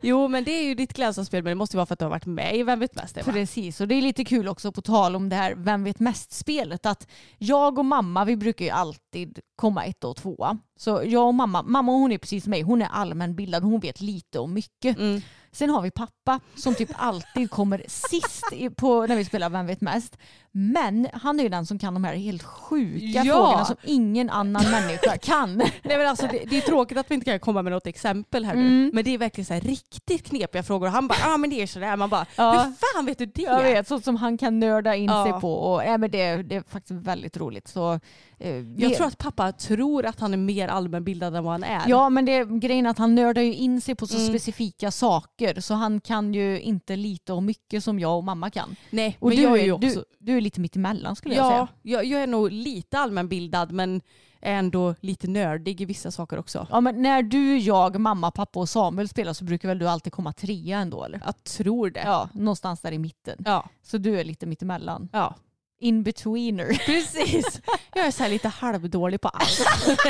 Jo, men det är ju ditt glänsarspel men det måste ju vara för att du har varit med i Vem vet mest? Eva? Precis, och det är lite kul också på tal om det här Vem vet mest-spelet att jag och mamma vi brukar ju alltid komma ett och tvåa. Så jag och mamma, mamma hon är precis som mig, hon är allmänbildad, hon vet lite om mycket. Mm. Sen har vi pappa som typ alltid kommer sist på, när vi spelar Vem vet mest. Men han är ju den som kan de här helt sjuka Ja. frågorna som ingen annan människa kan. [LAUGHS] Nej, men alltså, det, det är tråkigt att vi inte kan komma med något exempel här Mm. nu. Men det är verkligen så här riktigt knepiga frågor. Han bara, ja ah, men det är sådär. Man bara, Ja. hur fan vet du det? Jag vet, sånt som han kan nörda in Ja. sig på. Och, nej, men det, det är faktiskt väldigt roligt. Så, eh, Jag tror att pappa tror att han är mer allmänbildad än vad han är. Ja men det, grejen är att han nördar ju in sig på så Mm. specifika saker så han kan ju inte lite och mycket som jag och mamma kan. Nej, Och men du, jag är, ju också... du, du är lite mitt emellan skulle jag Ja, säga. jag, jag är nog lite allmänbildad men är ändå lite nördig i vissa saker också. Ja men när du, jag, mamma, pappa och Samuel spelar så brukar väl du alltid komma trea ändå eller? Jag tror det. Ja, någonstans där i mitten. Ja. Så du är lite mitt emellan. ja. In betweener. [LAUGHS] Precis. Jag är så lite halvdålig på allt. [LAUGHS]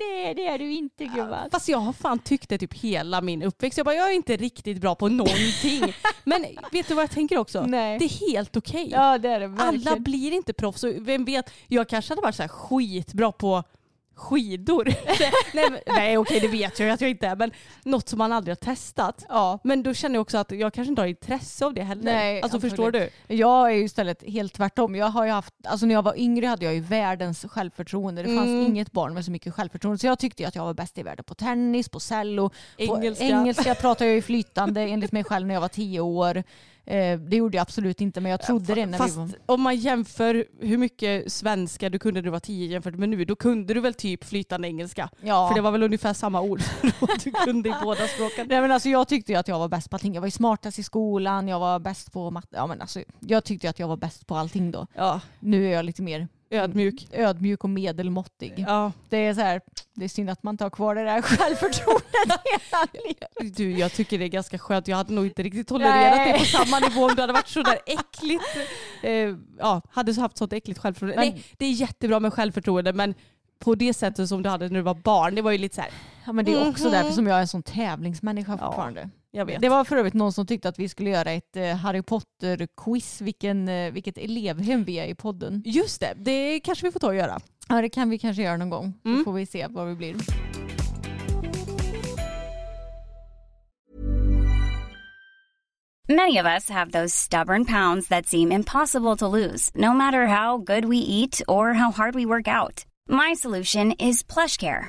Nej det är du inte gumman. Fast jag har fan tyckt det typ hela min uppväxt. Jag bara, jag är inte riktigt bra på någonting. Men vet du vad jag tänker också? Nej. Det är helt okej. Ja det är det verkligen. Alla blir inte proffs och vem vet, jag kanske hade varit så här skitbra på skidor. [LAUGHS] [LAUGHS] nej, men- nej okej det vet jag att jag inte är men något som man aldrig har testat. Ja. Men då känner jag också att jag kanske inte har intresse av det heller. Nej, alltså absolut. förstår du? Jag är ju istället helt tvärtom. Jag har ju haft, alltså när jag var yngre hade jag ju världens självförtroende. Det fanns Mm. inget barn med så mycket självförtroende. Så jag tyckte ju att jag var bäst i världen på tennis, på cello. Engelska. På engelska pratade jag ju flytande enligt mig själv när jag var tio år. Eh, det gjorde jag absolut inte men jag trodde det när Fast vi var... om man jämför hur mycket svenska du kunde när du var tio jämfört med nu, då kunde du väl typ flytande engelska? Ja. För det var väl ungefär samma ord [LAUGHS] du kunde i båda språken. Nej, men alltså, jag tyckte ju att jag var bäst på allting. Jag var ju smartast i skolan, jag var bäst på matte. Ja, men alltså, jag tyckte ju att jag var bäst på allting då. Ja, Nu är jag lite mer ödmjuk. ödmjuk och medelmåttig. Ja. Det är så här, det är synd att man inte har kvar det där självförtroendet [LAUGHS] hela livet. Du, jag tycker det är ganska skönt. Jag hade nog inte riktigt tolererat Nej. det på samma nivå om det hade varit så där äckligt. Eh, ja, hade så haft sånt äckligt självförtroende. Men- Nej, det är jättebra med självförtroende men på det sättet som du hade när du var barn, det var ju lite så här. Ja, men det är också Mhm. därför som jag är en sån tävlingsmänniska Ja, fortfarande. Jag vet. Det var för övrigt någon som tyckte att vi skulle göra ett eh, Harry Potter-quiz, vilken, eh, vilket elevhem vi är i podden. Just det, det kanske vi får ta och göra. Ja, det kan vi kanske göra någon gång. Då Mm. får vi se vad vi blir. Many of us have those stubborn pounds that seem impossible to lose, no matter how good we eat or how hard we work out. My solution is PlushCare.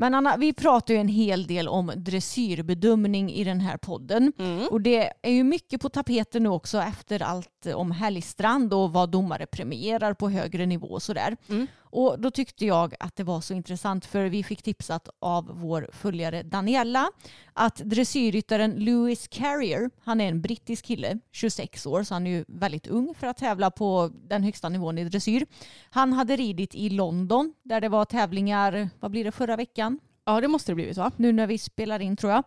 Men Anna, vi pratar ju en hel del om dressyrbedömning i den här podden. Och det är ju mycket på tapeten nu också efter allt om Helgstrand och vad domare premierar på högre nivå och sådär. Och då tyckte jag att det var så intressant för vi fick tipsat av vår följare Daniella att dressyrryttaren Lewis Carrier, han är en brittisk kille, 26 år, så han är ju väldigt ung för att tävla på den högsta nivån i dressyr. Han hade ridit i London där det var tävlingar, vad blir det, förra veckan? Ja det måste det blivit va? nu när vi spelar in tror jag.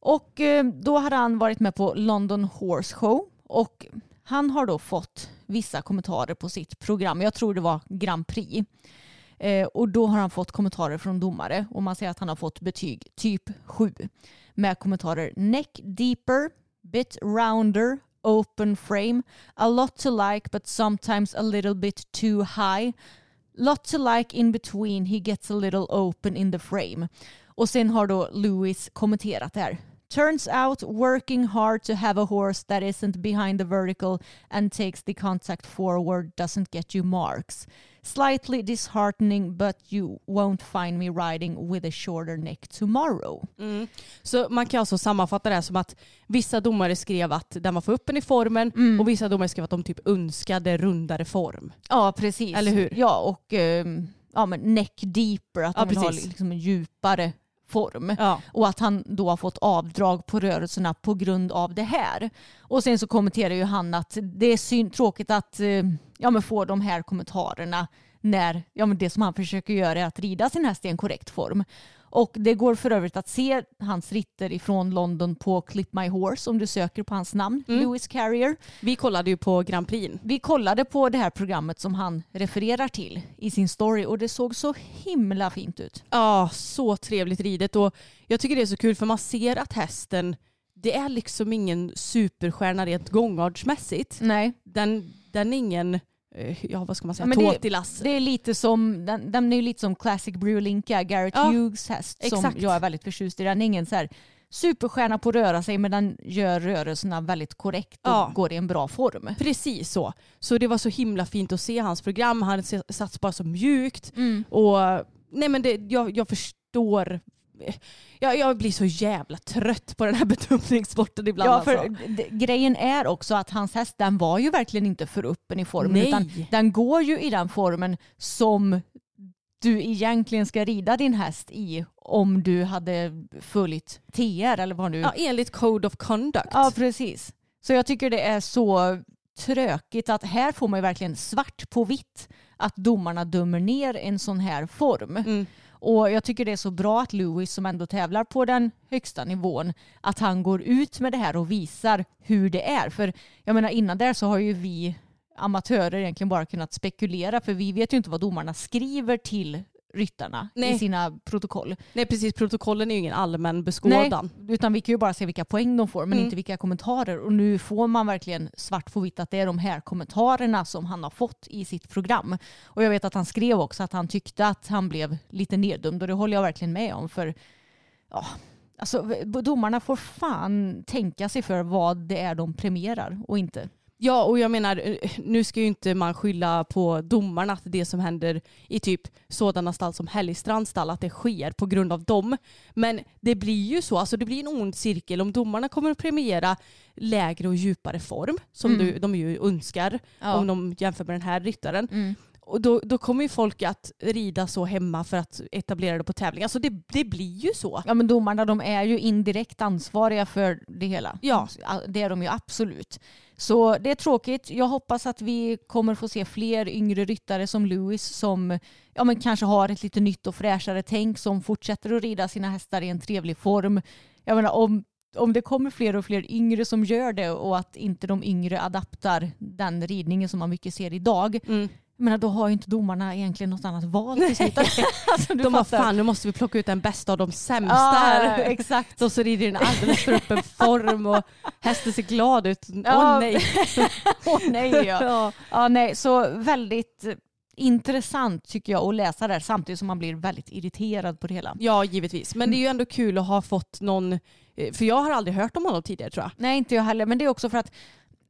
Och eh, då hade han varit med på London Horse Show och han har då fått vissa kommentarer på sitt program. Jag tror det var Grand Prix. Eh, och då har han fått kommentarer från domare och man säger att han har fått betyg typ 7 med kommentarer neck deeper, bit rounder, open frame, a lot to like but sometimes a little bit too high, lot to like in between, he gets a little open in the frame. Och sen har då Lewis kommenterat det här. Turns out working hard to have a horse that isn't behind the vertical and takes the contact forward doesn't get you marks. Slightly disheartening but you won't find me riding with a shorter neck tomorrow. Så man kan alltså sammanfatta det här som att vissa domare skrev att den var för öppen i formen Mm. och vissa domare skrev att de typ önskade rundare form. Ja, precis. Eller hur? Ja, och ehm, ja, men neck deeper, att Ja, de vill ha precis. liksom en djupare form. Ja. Och att han då har fått avdrag på rörelserna på grund av det här. Och sen så kommenterar ju han att det är synd, tråkigt att eh, ja, men få de här kommentarerna när ja, men det som han försöker göra är att rida sin häst i en korrekt form. Och det går för övrigt att se hans ritter ifrån London på Clip My Horse om du söker på hans namn, Lewis Carrier. Vi kollade ju på Grand Prix. Vi kollade på det här programmet som han refererar till i sin story och det såg så himla fint ut. Ja, så trevligt ridet och jag tycker det är så kul för man ser att hästen, det är liksom ingen superstjärna rent gångartsmässigt. Nej, Den, den är ingen, ja vad ska man säga, Ja, men det- det är lite som, den, den är lite som Classic Brew-Linka, Garrett Ja, Hughes häst som exakt. jag är väldigt förtjust i. Den är ingen så här superstjärna på att röra sig men den gör rörelserna väldigt korrekt och Ja. går i en bra form. Precis så. Så det var så himla fint att se hans program. Han sats bara så mjukt. Mm. Och nej men det, jag, jag förstår. Jag, jag blir så jävla trött på den här bedömningssporten ibland. Ja, för alltså. grejen är också att hans häst den var ju verkligen inte för öppen i formen Nej. utan den går ju i den formen som du egentligen ska rida din häst i om du hade följt TR eller vad nu Ja, enligt Code of Conduct. Ja, precis. Så jag tycker det är så tråkigt att här får man ju verkligen svart på vitt att domarna dömer ner en sån här form. Mm. Och jag tycker det är så bra att Lewis som ändå tävlar på den högsta nivån att han går ut med det här och visar hur det är. För jag menar innan där så har ju vi amatörer egentligen bara kunnat spekulera för vi vet ju inte vad domarna skriver till ryttarna i Nej. sina protokoll. Nej precis, protokollen är ju ingen allmän beskådan. Nej, utan vi kan ju bara se vilka poäng de får men Mm. inte vilka kommentarer. Och nu får man verkligen svart på vitt att det är de här kommentarerna som han har fått i sitt program. Och jag vet att han skrev också att han tyckte att han blev lite neddömd och det håller jag verkligen med om. För ja, alltså, domarna får fan tänka sig för vad det är de premierar och inte. Ja, och jag menar, eh, nu ska ju inte man skylla på domarna att det som händer i typ sådana stall som Hällistrands stall, att det sker på grund av dem. Men det blir ju så, alltså det blir en ond cirkel om domarna kommer att premiera lägre och djupare form, som Mm. du, de ju önskar, Ja. om de jämför med den här ryttaren. Mm. Och då, då kommer ju folk att rida så hemma för att etablera det på tävling. Alltså det, det blir ju så. Ja men domarna de är ju indirekt ansvariga för det hela. Ja. Det är de ju absolut. Så det är tråkigt. Jag hoppas att vi kommer få se fler yngre ryttare som Lewis som ja, men kanske har ett lite nytt och fräschare tänk som fortsätter att rida sina hästar i en trevlig form. Jag menar om om det kommer fler och fler yngre som gör det och att inte de yngre adaptar den ridningen som man mycket ser idag. Mm. Jag menar, då har ju inte domarna egentligen något annat val till slut. [LAUGHS] alltså, De bara, fan nu måste vi plocka ut den bästa av de sämsta här. [LAUGHS] exakt. De som rider i en alldeles för öppen form och hästen ser glad ut. Åh Ja. nej. [LAUGHS] Åh nej ja. Ja. ja. nej, så väldigt intressant tycker jag att läsa det här samtidigt som man blir väldigt irriterad på det hela. ja, givetvis. Men det är ju ändå kul att ha fått någon, eh, för jag har aldrig hört om honom tidigare tror jag. Nej, inte jag heller, men det är också för att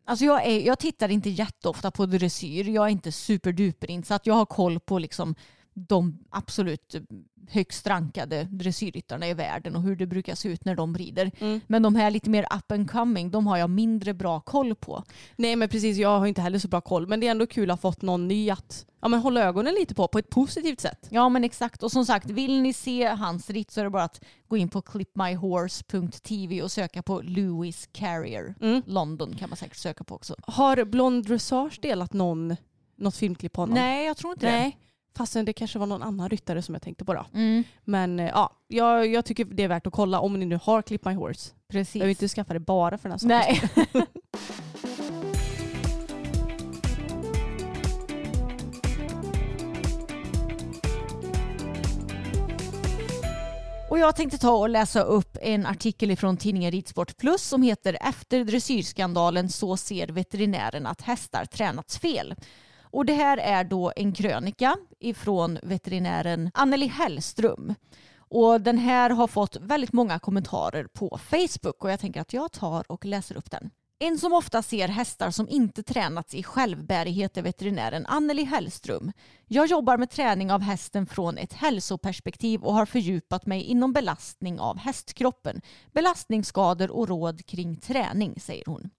Alltså jag, är, jag tittar inte jätteofta på dressyr. Jag är inte superduper insatt. Jag har koll på liksom de absolut högst rankade dressyrryttarna i världen och hur det brukar se ut när de rider. Mm. Men de här lite mer up and coming, de har jag mindre bra koll på. Nej men precis, jag har inte heller så bra koll. Men det är ändå kul att ha fått någon ny att ja, men hålla ögonen lite på, på ett positivt sätt. Ja men exakt. Och som sagt, vill ni se hans ritt så är det bara att gå in på clipmyhorse.tv och söka på Lewis Carrier. Mm. London kan man säkert söka på också. Har Blond Dressage delat någon, något filmklipp på honom? Nej, jag tror inte Nej. Fastän det kanske var någon annan ryttare som jag tänkte på då. Mm, Men eh, ja, jag, jag tycker det är värt att kolla om ni nu har Clip My Horse. precis. Jag vill inte skaffa det bara för den här. Nej. [LAUGHS] Och jag tänkte ta och läsa upp en artikel från tidningen Ridsport Plus som heter Efter dressyrskandalen så ser veterinären att hästar tränats fel. Och det här är då en krönika ifrån veterinären Anneli Hellström. Och den här har fått väldigt många kommentarer på Facebook och jag tänker att jag tar och läser upp den. En som ofta ser hästar som inte tränats i självbärighet är veterinären Anneli Hellström. Jag jobbar med träning av hästen från ett hälsoperspektiv och har fördjupat mig inom belastning av hästkroppen, belastningsskador och råd kring träning, säger hon.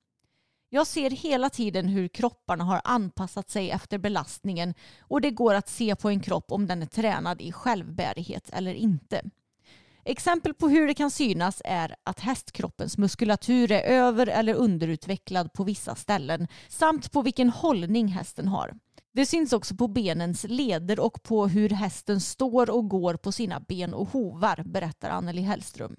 Jag ser hela tiden hur kropparna har anpassat sig efter belastningen och det går att se på en kropp om den är tränad i självbärighet eller inte. Exempel på hur det kan synas är att hästkroppens muskulatur är över eller underutvecklad på vissa ställen samt på vilken hållning hästen har. Det syns också på benens leder och på hur hästen står och går på sina ben och hovar, berättar Anneli Hellström.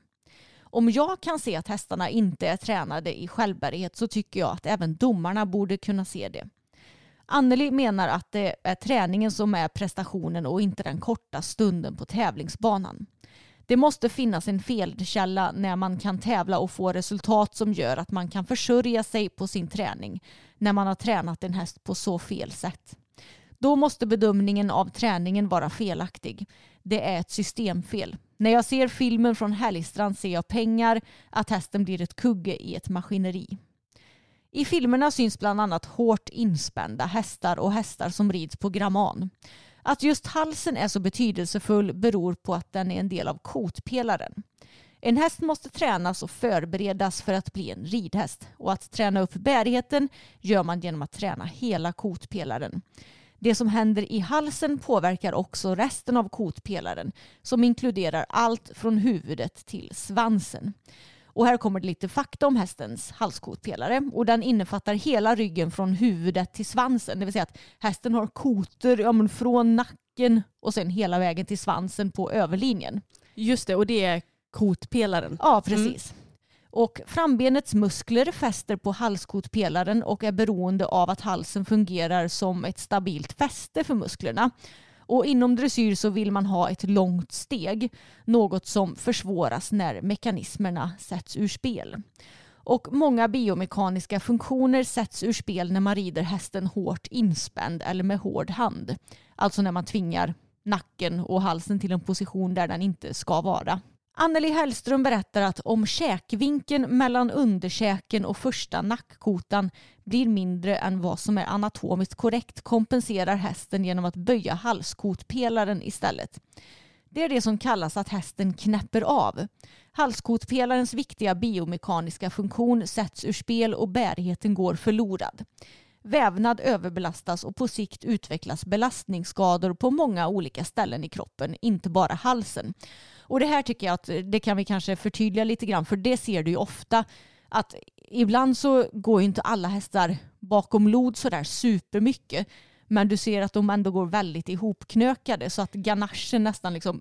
Om jag kan se att hästarna inte är tränade i självbärighet så tycker jag att även domarna borde kunna se det. Anneli menar att det är träningen som är prestationen och inte den korta stunden på tävlingsbanan. Det måste finnas en felkälla när man kan tävla och få resultat som gör att man kan försörja sig på sin träning när man har tränat en häst på så fel sätt. Då måste bedömningen av träningen vara felaktig. Det är ett systemfel. När jag ser filmen från Helgstrand ser jag pengar, att hästen blir ett kugge i ett maskineri. I filmerna syns bland annat hårt inspända hästar och hästar som rids på gramman. Att just halsen är så betydelsefull beror på att den är en del av kotpelaren. En häst måste tränas och förberedas för att bli en ridhäst och att träna upp bärigheten gör man genom att träna hela kotpelaren. Det som händer i halsen påverkar också resten av kotpelaren som inkluderar allt från huvudet till svansen. Och här kommer det lite fakta om hästens halskotpelare och den innefattar hela ryggen från huvudet till svansen. Det vill säga att hästen har kotor ja, från nacken och sen hela vägen till svansen på överlinjen. Just det, och det är kotpelaren. Ja, precis. Mm. Och frambenets muskler fäster på halskotpelaren och är beroende av att halsen fungerar som ett stabilt fäste för musklerna. Och inom dressyr så vill man ha ett långt steg, något som försvåras när mekanismerna sätts ur spel. Och många biomekaniska funktioner sätts ur spel när man rider hästen hårt inspänd eller med hård hand. Alltså när man tvingar nacken och halsen till en position där den inte ska vara. Anneli Hellström berättar att om käkvinkeln mellan underkäken och första nackkotan blir mindre än vad som är anatomiskt korrekt kompenserar hästen genom att böja halskotpelaren istället. Det är det som kallas att hästen knäpper av. Halskotpelarens viktiga biomekaniska funktion sätts ur spel och bärigheten går förlorad. Vävnad överbelastas och på sikt utvecklas belastningsskador på många olika ställen i kroppen, inte bara halsen. Och det här tycker jag att det kan vi kanske förtydliga lite grann för det ser du ju ofta att ibland så går ju inte alla hästar bakom lod sådär supermycket men du ser att de ändå går väldigt ihopknökade så att ganachen nästan liksom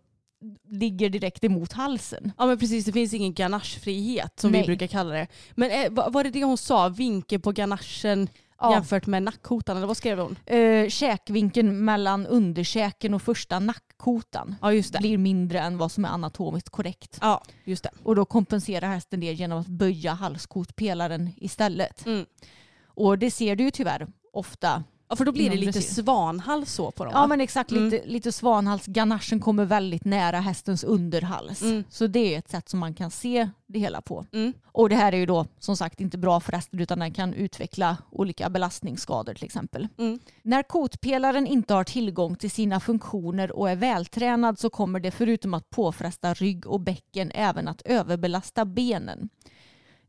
ligger direkt emot halsen. Ja men precis, det finns ingen ganachefrihet som Nej. vi brukar kalla det. Men eh, var det det hon sa, vinkel på ganachen ja. jämfört med nackkotan? Eller vad skrev hon? Uh, käkvinkeln mellan underkäken och första nackkotan ja, just det. blir mindre än vad som är anatomiskt korrekt. Ja, just det. Och då kompenserar hästen det genom att böja halskotpelaren istället. Mm. Och det ser du ju tyvärr ofta Ja för då blir det lite svanhals så på dem Ja va? men exakt, mm. lite, lite svanhals. Ganachen kommer väldigt nära hästens underhals. Mm. Så det är ett sätt som man kan se det hela på. Mm. Och det här är ju då som sagt inte bra för hästen utan den kan utveckla olika belastningsskador till exempel. Mm. När kotpelaren inte har tillgång till sina funktioner och är vältränad så kommer det förutom att påfresta rygg och bäcken även att överbelasta benen.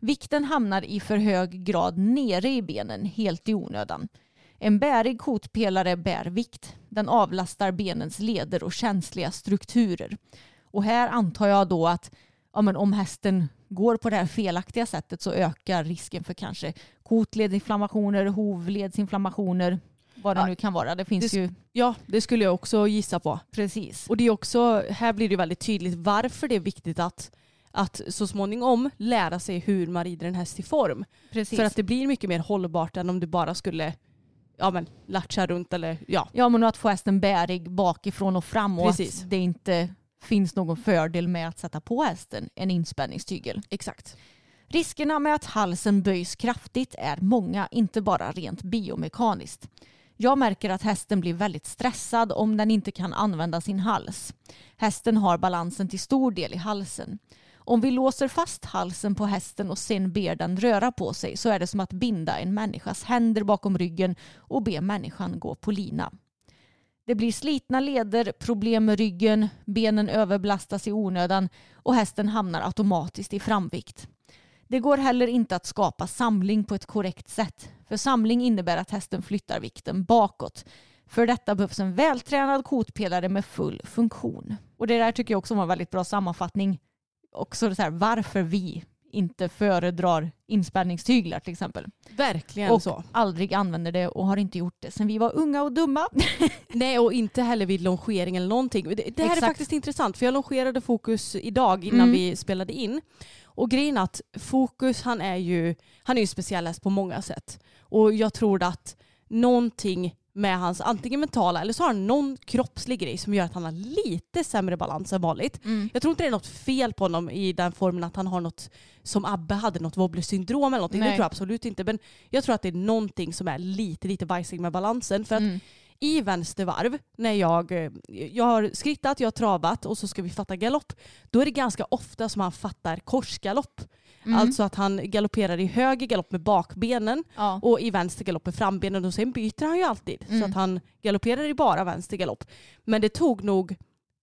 Vikten hamnar i för hög grad nere i benen helt i onödan. En bärig kotpelare bär vikt. Den avlastar benens leder och känsliga strukturer. Och här antar jag då att ja, men om hästen går på det här felaktiga sättet så ökar risken för kanske kotledsinflammationer, hovledsinflammationer, vad det ja, nu kan vara. Det finns det, ju... Ja, det skulle jag också gissa på. Precis. Och det är också, här blir det väldigt tydligt varför det är viktigt att att så småningom lära sig hur man rider en häst i form. Precis. För att det blir mycket mer hållbart än om du bara skulle ja, men, latcha runt eller ja. Ja men att få hästen bärig bakifrån och fram och Precis. att det inte finns någon fördel med att sätta på hästen en inspänningstygel. Exakt. Riskerna med att halsen böjs kraftigt är många, inte bara rent biomekaniskt. Jag märker att hästen blir väldigt stressad om den inte kan använda sin hals. Hästen har balansen till stor del i halsen. Om vi låser fast halsen på hästen och sen ber den röra på sig så är det som att binda en människas händer bakom ryggen och be människan gå på lina. Det blir slitna leder, problem med ryggen, benen överbelastas i onödan och hästen hamnar automatiskt i framvikt. Det går heller inte att skapa samling på ett korrekt sätt. För samling innebär att hästen flyttar vikten bakåt. För detta behövs en vältränad kotpelare med full funktion. Och det där tycker jag också var en väldigt bra sammanfattning. Också så här, varför vi inte föredrar inspänningstyglar till exempel. Verkligen och så. aldrig använder det och har inte gjort det sen vi var unga och dumma. [LAUGHS] Nej och inte heller vid longering eller någonting. Det, det här Exakt. är faktiskt intressant för jag longerade Fokus idag innan Mm. vi spelade in. Och grejen är att Fokus han är ju, han är ju speciell häst på många sätt. Och jag tror att någonting med hans antingen mentala eller så har han någon kroppslig grej som gör att han har lite sämre balans än vanligt. Jag tror inte det är något fel på honom i den formen att han har något som Abbe hade, något wobbly syndrom eller någonting. Det Nej. tror jag absolut inte. Men jag tror att det är någonting som är lite, lite bajsig med balansen. För att Mm. i vänstervarv, när jag, eh, jag har skrittat, jag har travat och så ska vi fatta galopp, då är det ganska ofta som han fattar korsgalopp. Mm. Alltså att han galopperar i höger galopp med bakbenen Ja. och i vänster galopp med frambenen och sen byter han ju alltid. Så Mm. att han galopperar i bara vänster galopp. Men det tog nog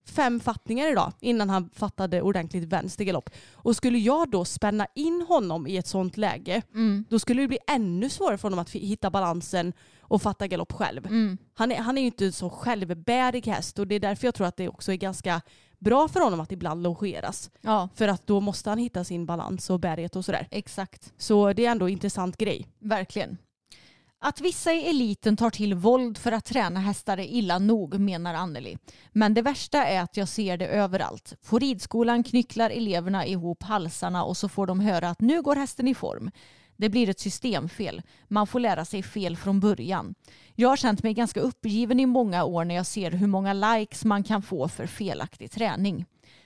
fem fattningar idag innan han fattade ordentligt vänster galopp. Och skulle jag då spänna in honom i ett sånt läge, Mm. då skulle det bli ännu svårare för honom att hitta balansen och fatta galopp själv. Mm. Han, är, han är ju inte en så självbärig häst och det är därför jag tror att det också är ganska bra för honom att ibland longeras. ja, För att då måste han hitta sin balans och bärighet och sådär. exakt. Så det är ändå en intressant grej. Verkligen. Att vissa i eliten tar till våld för att träna hästar är illa nog, menar Anneli. Men det värsta är att jag ser det överallt. På ridskolan knycklar eleverna ihop halsarna och så får de höra att nu går hästen i form. Det blir ett systemfel. Man får lära sig fel från början. Jag har känt mig ganska uppgiven i många år när jag ser hur många likes man kan få för felaktig träning.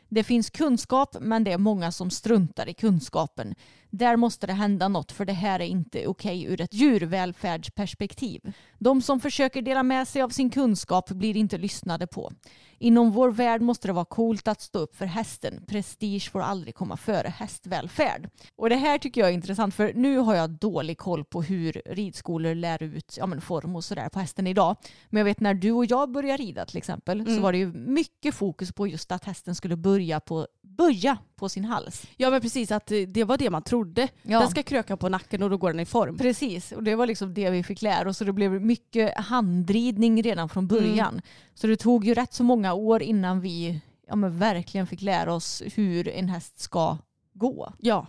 Det finns kunskap men det är många som struntar i kunskapen. Där måste det hända något för det här är inte okej ur ett djurvälfärdsperspektiv. De som försöker dela med sig av sin kunskap blir inte lyssnade på. Inom vår värld måste det vara coolt att stå upp för hästen. Prestige får aldrig komma före hästvälfärd. Och det här tycker jag är intressant för nu har jag dålig koll på hur ridskolor lär ut ja, men form och sådär på hästen idag. Men jag vet när du och jag började rida till exempel så var det ju mycket fokus på just att hästen skulle börja på, böja på sin hals. Ja men precis, att det var det man trodde. Ja. Den ska kröka på nacken och då går den i form. Precis, och det var liksom det vi fick lära oss. Och det blev mycket handridning redan från början. Så det tog ju rätt så många år innan vi ja, men verkligen fick lära oss hur en häst ska gå. Ja.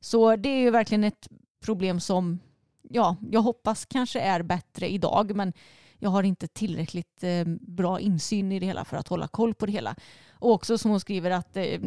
Så det är ju verkligen ett problem som ja, jag hoppas kanske är bättre idag. Men jag har inte tillräckligt eh, bra insyn i det hela för att hålla koll på det hela. Och också som hon skriver att eh,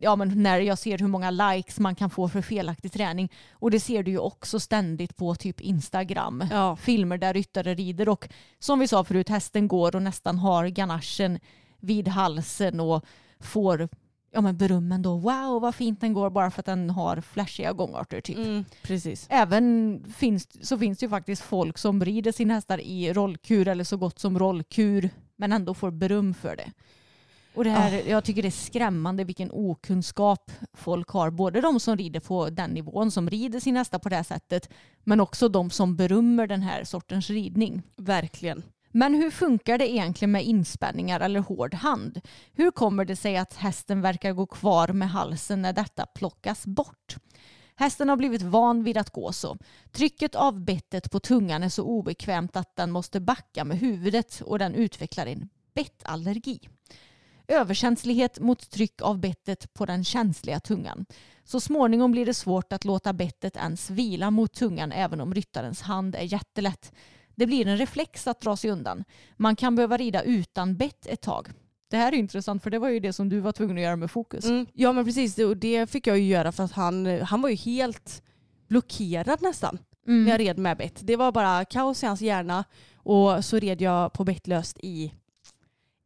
ja, men när jag ser hur många likes man kan få för felaktig träning. Och det ser du ju också ständigt på typ Instagram. Ja. Filmer där ryttare rider och som vi sa förut, hästen går och nästan har ganachen vid halsen och får ja, men berömmen då. Wow vad fint den går bara för att den har flashiga gångarter typ. Mm, precis. Även finns, så finns det ju faktiskt folk som rider sina hästar i rollkur eller så gott som rollkur men ändå får beröm för det. Och det här, Jag tycker det är skrämmande vilken okunskap folk har. Både de som rider på den nivån, som rider sina hästar på det här sättet, men också de som berömmer den här sortens ridning. Verkligen. Men hur funkar det egentligen med inspänningar eller hård hand? Hur kommer det sig att hästen verkar gå kvar med halsen när detta plockas bort? Hästen har blivit van vid att gå så. Trycket av bettet på tungan är så obekvämt att den måste backa med huvudet och den utvecklar en bettallergi. Överkänslighet mot tryck av bettet på den känsliga tungan. Så småningom blir det svårt att låta bettet ens vila mot tungan även om ryttarens hand är jättelätt. Det blir en reflex att dra sig undan. Man kan behöva rida utan bett ett tag. Det här är intressant för det var ju det som du var tvungen att göra med fokus. Mm. Ja men precis, och det fick jag ju göra för att han, han var ju helt blockerad nästan Mm. när jag red med bett. Det var bara kaos i hans hjärna och så red jag på bettlöst i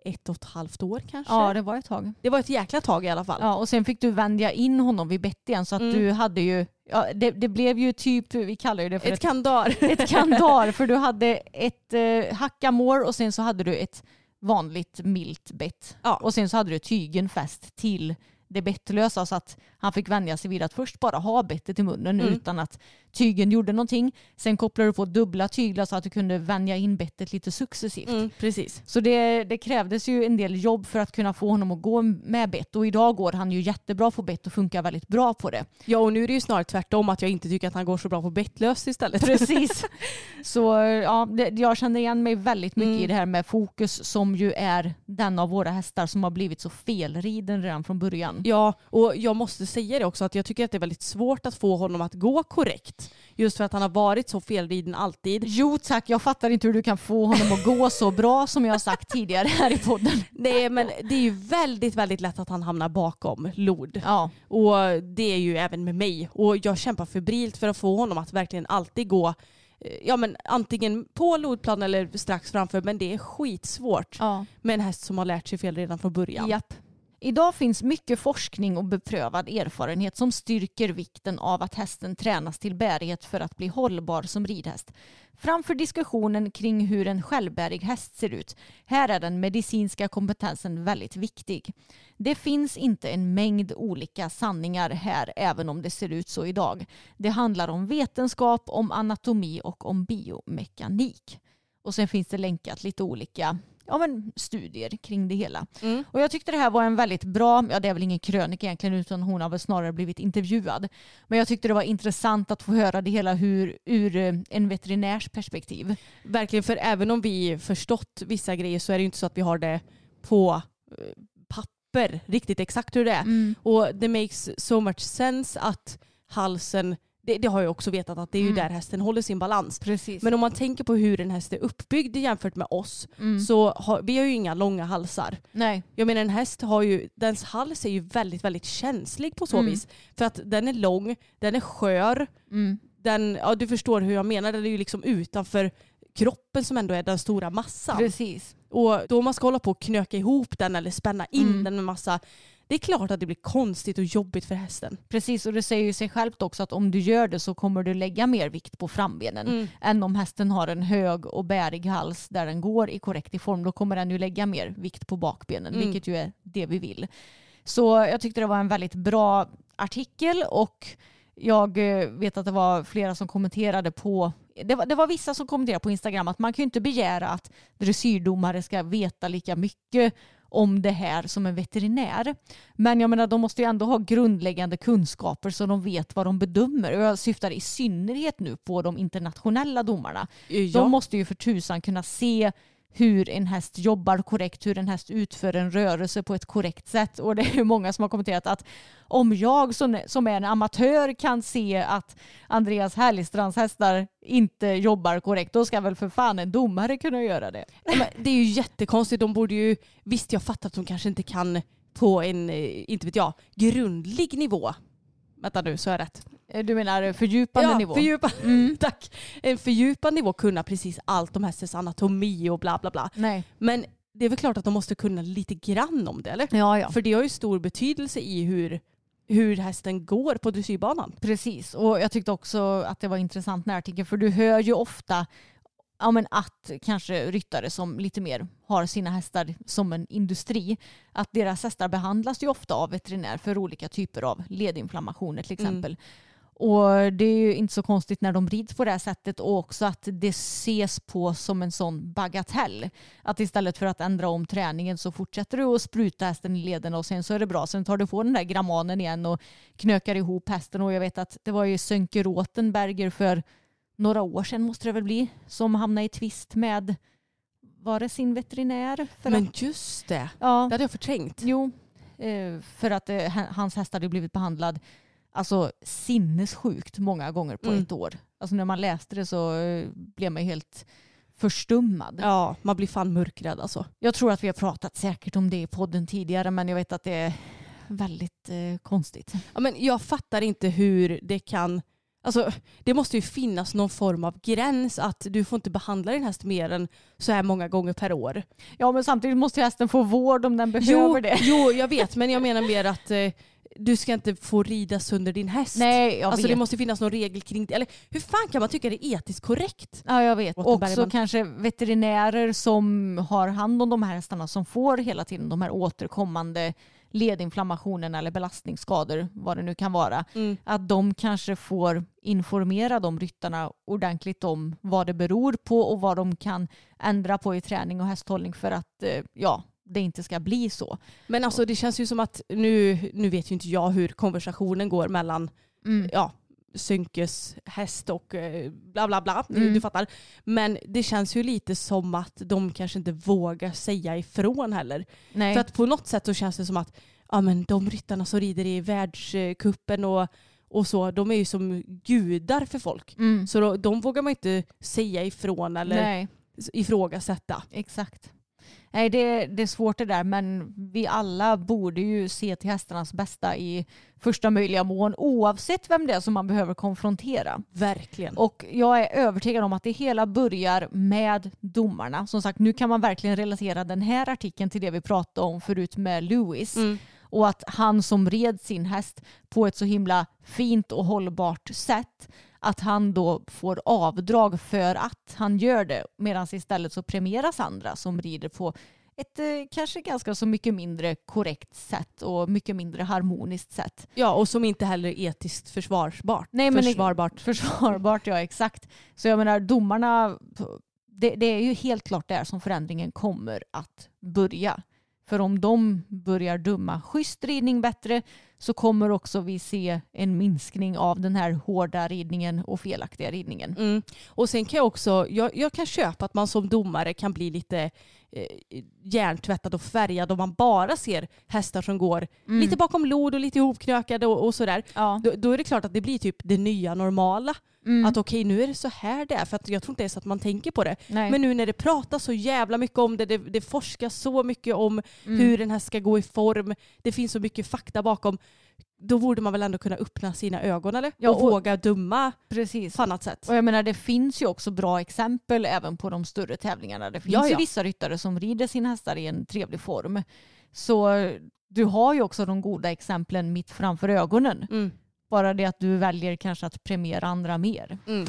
ett och ett halvt år kanske. Ja, det var ett tag. Det var ett jäkla tag i alla fall. Ja, och sen fick du vänja in honom vid bett igen så att Mm. du hade ju Ja, det, det blev ju typ, vi kallar ju det för Ett kandar. [LAUGHS] ett kandar för du hade ett eh, hackamår och sen så hade du ett vanligt milt bett. Ja. Och sen så hade du tygen fäst till det bettlösa så att han fick vänja sig vid att först bara ha bettet i munnen Mm. utan att tygen gjorde någonting. Sen kopplade du på dubbla tyglar så att du kunde vänja in bettet lite successivt. Mm, precis. Så det, det krävdes ju en del jobb för att kunna få honom att gå med bett och idag går han ju jättebra på bett och funkar väldigt bra på det. Ja och nu är det ju snarare tvärtom att jag inte tycker att han går så bra på bettlöst istället. Precis. [LAUGHS] Så ja, det, jag känner igen mig väldigt mycket Mm. i det här med fokus som ju är den av våra hästar som har blivit så felriden redan från början. Ja, och jag måste säga det också att jag tycker att det är väldigt svårt att få honom att gå korrekt. Just för att han har varit så felriden alltid. Jo tack, jag fattar inte hur du kan få honom att gå så bra som jag har sagt tidigare här i podden. [LAUGHS] Nej men det är ju väldigt, väldigt lätt att han hamnar bakom lod. Ja, Och det är ju även med mig. Och jag kämpar febrilt för att få honom att verkligen alltid gå eh, Ja men antingen på lodplan eller strax framför men det är skitsvårt ja. med en häst som har lärt sig fel redan från början. Japp. Idag finns mycket forskning och beprövad erfarenhet som styrker vikten av att hästen tränas till bärighet för att bli hållbar som ridhäst. Framför diskussionen kring hur en självbärig häst ser ut. Här är den medicinska kompetensen väldigt viktig. Det finns inte en mängd olika sanningar här även om det ser ut så idag. Det handlar om vetenskap, om anatomi och om biomekanik. Och sen finns det länkat lite olika ja, men, studier kring det hela. Mm. Och jag tyckte det här var en väldigt bra, ja det är väl ingen krönika egentligen utan hon har väl snarare blivit intervjuad. Men jag tyckte det var intressant att få höra det hela hur, ur eh, en veterinärs perspektiv. Verkligen, för även om vi förstått vissa grejer så är det ju inte så att vi har det på eh, papper riktigt exakt hur det är. Och det makes so much sense att halsen, det, det har jag också vetat att det är ju Mm. där hästen håller sin balans. Precis. Men om man tänker på hur en häst är uppbyggd jämfört med oss så har vi har ju inga långa halsar. Nej. Jag menar en häst har ju, dens hals är ju väldigt väldigt känslig på så Mm. vis. För att den är lång, den är skör, Mm. den, ja du förstår hur jag menar, den är ju liksom utanför kroppen som ändå är den stora massan. Precis. Och då man ska hålla på och knöka ihop den eller spänna in Mm. den med massa, det är klart att det blir konstigt och jobbigt för hästen. Precis och det säger ju sig självt också att om du gör det så kommer du lägga mer vikt på frambenen Mm. än om hästen har en hög och bärig hals där den går i korrekt form. Då kommer den ju lägga mer vikt på bakbenen Mm. vilket ju är det vi vill. Så jag tyckte det var en väldigt bra artikel och jag eh, vet att det var flera som kommenterade på det var, det var vissa som kommenterade på Instagram att man kan ju inte begära att dressyrdomare ska veta lika mycket om det här som en veterinär. Men jag menar de måste ju ändå ha grundläggande kunskaper så de vet vad de bedömer. Och jag syftar i synnerhet nu på de internationella domarna. Ja. De måste ju för tusan kunna se hur en häst jobbar korrekt, hur en häst utför en rörelse på ett korrekt sätt. Och det är många som har kommenterat att om jag som, är en amatör kan se att Andreas Härligstrands hästar inte jobbar korrekt, då ska väl för fan en domare kunna göra det. Men det är ju jättekonstigt. De borde ju, visst jag fattar att de kanske inte kan på en, eh, inte vet jag, grundlig nivå. Vänta nu, så är jag rätt. Eh, Du menar fördjupande ja, nivå? Fördjupa, Mm. [LAUGHS] tack. En fördjupad nivå kunna precis allt om hästens anatomi och bla bla bla. Nej. Men det är väl klart att de måste kunna lite grann om det eller? Ja, ja. För det har ju stor betydelse i hur, hur hästen går på dressyrbanan. Precis, och jag tyckte också att det var intressant när artikeln för du hör ju ofta ja, men att kanske ryttare som lite mer har sina hästar som en industri, att deras hästar behandlas ju ofta av veterinär för olika typer av ledinflammationer till Mm. exempel. Och det är ju inte så konstigt när de rids på det här sättet och också att det ses på som en sån bagatell. Att istället för att ändra om träningen så fortsätter du att spruta hästen i lederna och sen så är det bra. Sen tar du på den där grammanen igen och knökar ihop hästen och jag vet att det var ju Sönke Rotenberger för några år sedan måste det väl bli som hamnade i tvist med var det sin veterinär? För Men att, just det, ja, det hade jag förträngt. Jo, eh, för att eh, ha- hans häst hade blivit behandlad alltså sinnessjukt många gånger på Mm. ett år. Alltså när man läste det så eh, blev man ju helt förstummad. Ja, man blir fan mörkrädd alltså. Jag tror att vi har pratat säkert om det i podden tidigare men jag vet att det är väldigt eh, konstigt. Ja, men jag fattar inte hur det kan... Alltså, det måste ju finnas någon form av gräns att du får inte behandla din häst mer än så här många gånger per år. Ja men samtidigt måste hästen få vård om den behöver Jo, det. jo, jag vet men jag menar mer att eh, du ska inte få rida sönder din häst. Nej, jag alltså vet. det måste finnas någon regel kring det. Eller hur fan kan man tycka det är etiskt korrekt? Ja jag vet. Lotta Också kanske veterinärer som har hand om de här hästarna som får hela tiden de här återkommande ledinflammationerna eller belastningsskador, vad det nu kan vara. Mm. Att de kanske får informera de ryttarna ordentligt om vad det beror på och vad de kan ändra på i träning och hästhållning för att eh, ja, det inte ska bli så. Men alltså det känns ju som att nu, nu vet ju inte jag hur konversationen går mellan Mm. ja, Synkes häst och eh, bla bla bla. Mm. du fattar. Men det känns ju lite som att de kanske inte vågar säga ifrån heller. Nej. För att på något sätt så känns det som att ja, men de ryttarna som rider i världskuppen och, och så, de är ju som gudar för folk. mm. Så då, de vågar man inte säga ifrån eller Nej. ifrågasätta. Exakt. Nej, det, det är svårt det där, men vi alla borde ju se till hästarnas bästa i första möjliga mån, oavsett vem det är som man behöver konfrontera. Verkligen. Och jag är övertygad om att det hela börjar med domarna. Som sagt, nu kan man verkligen relatera den här artikeln till det vi pratade om förut med Lewis. Mm. Och att han som red sin häst på ett så himla fint och hållbart sätt att han då får avdrag för att han gör det medan istället så premieras andra som rider på ett eh, kanske ganska så mycket mindre korrekt sätt och mycket mindre harmoniskt sätt. Ja, och som inte heller är etiskt försvarbart. Nej, men Försvarbart. Försvarbart, ja exakt. Så jag menar domarna, det, det är ju helt klart där som förändringen kommer att börja. För om de börjar döma schysst ridning bättre så kommer också vi se en minskning av den här hårda ridningen och felaktiga ridningen. Mm. Och sen kan jag också, jag, jag kan köpa att man som domare kan bli lite eh, hjärntvättad och färgad om man bara ser hästar som går lite bakom lod och lite ihopknökade och, och sådär. Ja. Då, då är det klart att det blir typ det nya normala. Mm. Att okej nu är det så här det är. För att jag tror inte ens att man tänker på det. Nej. Men nu när det pratas så jävla mycket om det, det, det forskas så mycket om Mm. hur den här ska gå i form. Det finns så mycket fakta bakom. Då borde man väl ändå kunna öppna sina ögon eller? Ja, och, och- våga döma Precis. på annat sätt. Och jag menar det finns ju också bra exempel även på de större tävlingarna. Det finns Ja, ju ja. vissa ryttare som rider sina hästar i en trevlig form. Så du har ju också de goda exemplen mitt framför ögonen. Mm. Bara det att du väljer kanske att premiera andra mer. Mm.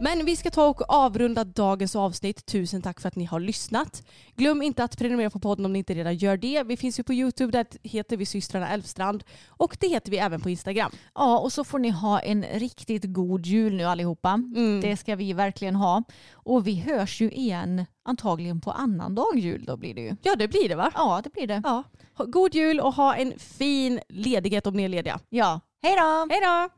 Men vi ska ta och avrunda dagens avsnitt. Tusen tack för att ni har lyssnat. Glöm inte att prenumerera på podden om ni inte redan gör det. Vi finns ju på Youtube, där heter vi systrarna Elfstrand. Och det heter vi även på Instagram. Ja, och så får ni ha en riktigt god jul nu allihopa. Mm. Det ska vi verkligen ha. Och vi hörs ju igen antagligen på annandag jul då blir det ju. Ja det blir det va? Ja, det blir det. Ja. God jul och ha en fin ledighet om ni är lediga. Ja, hej då! Hej då!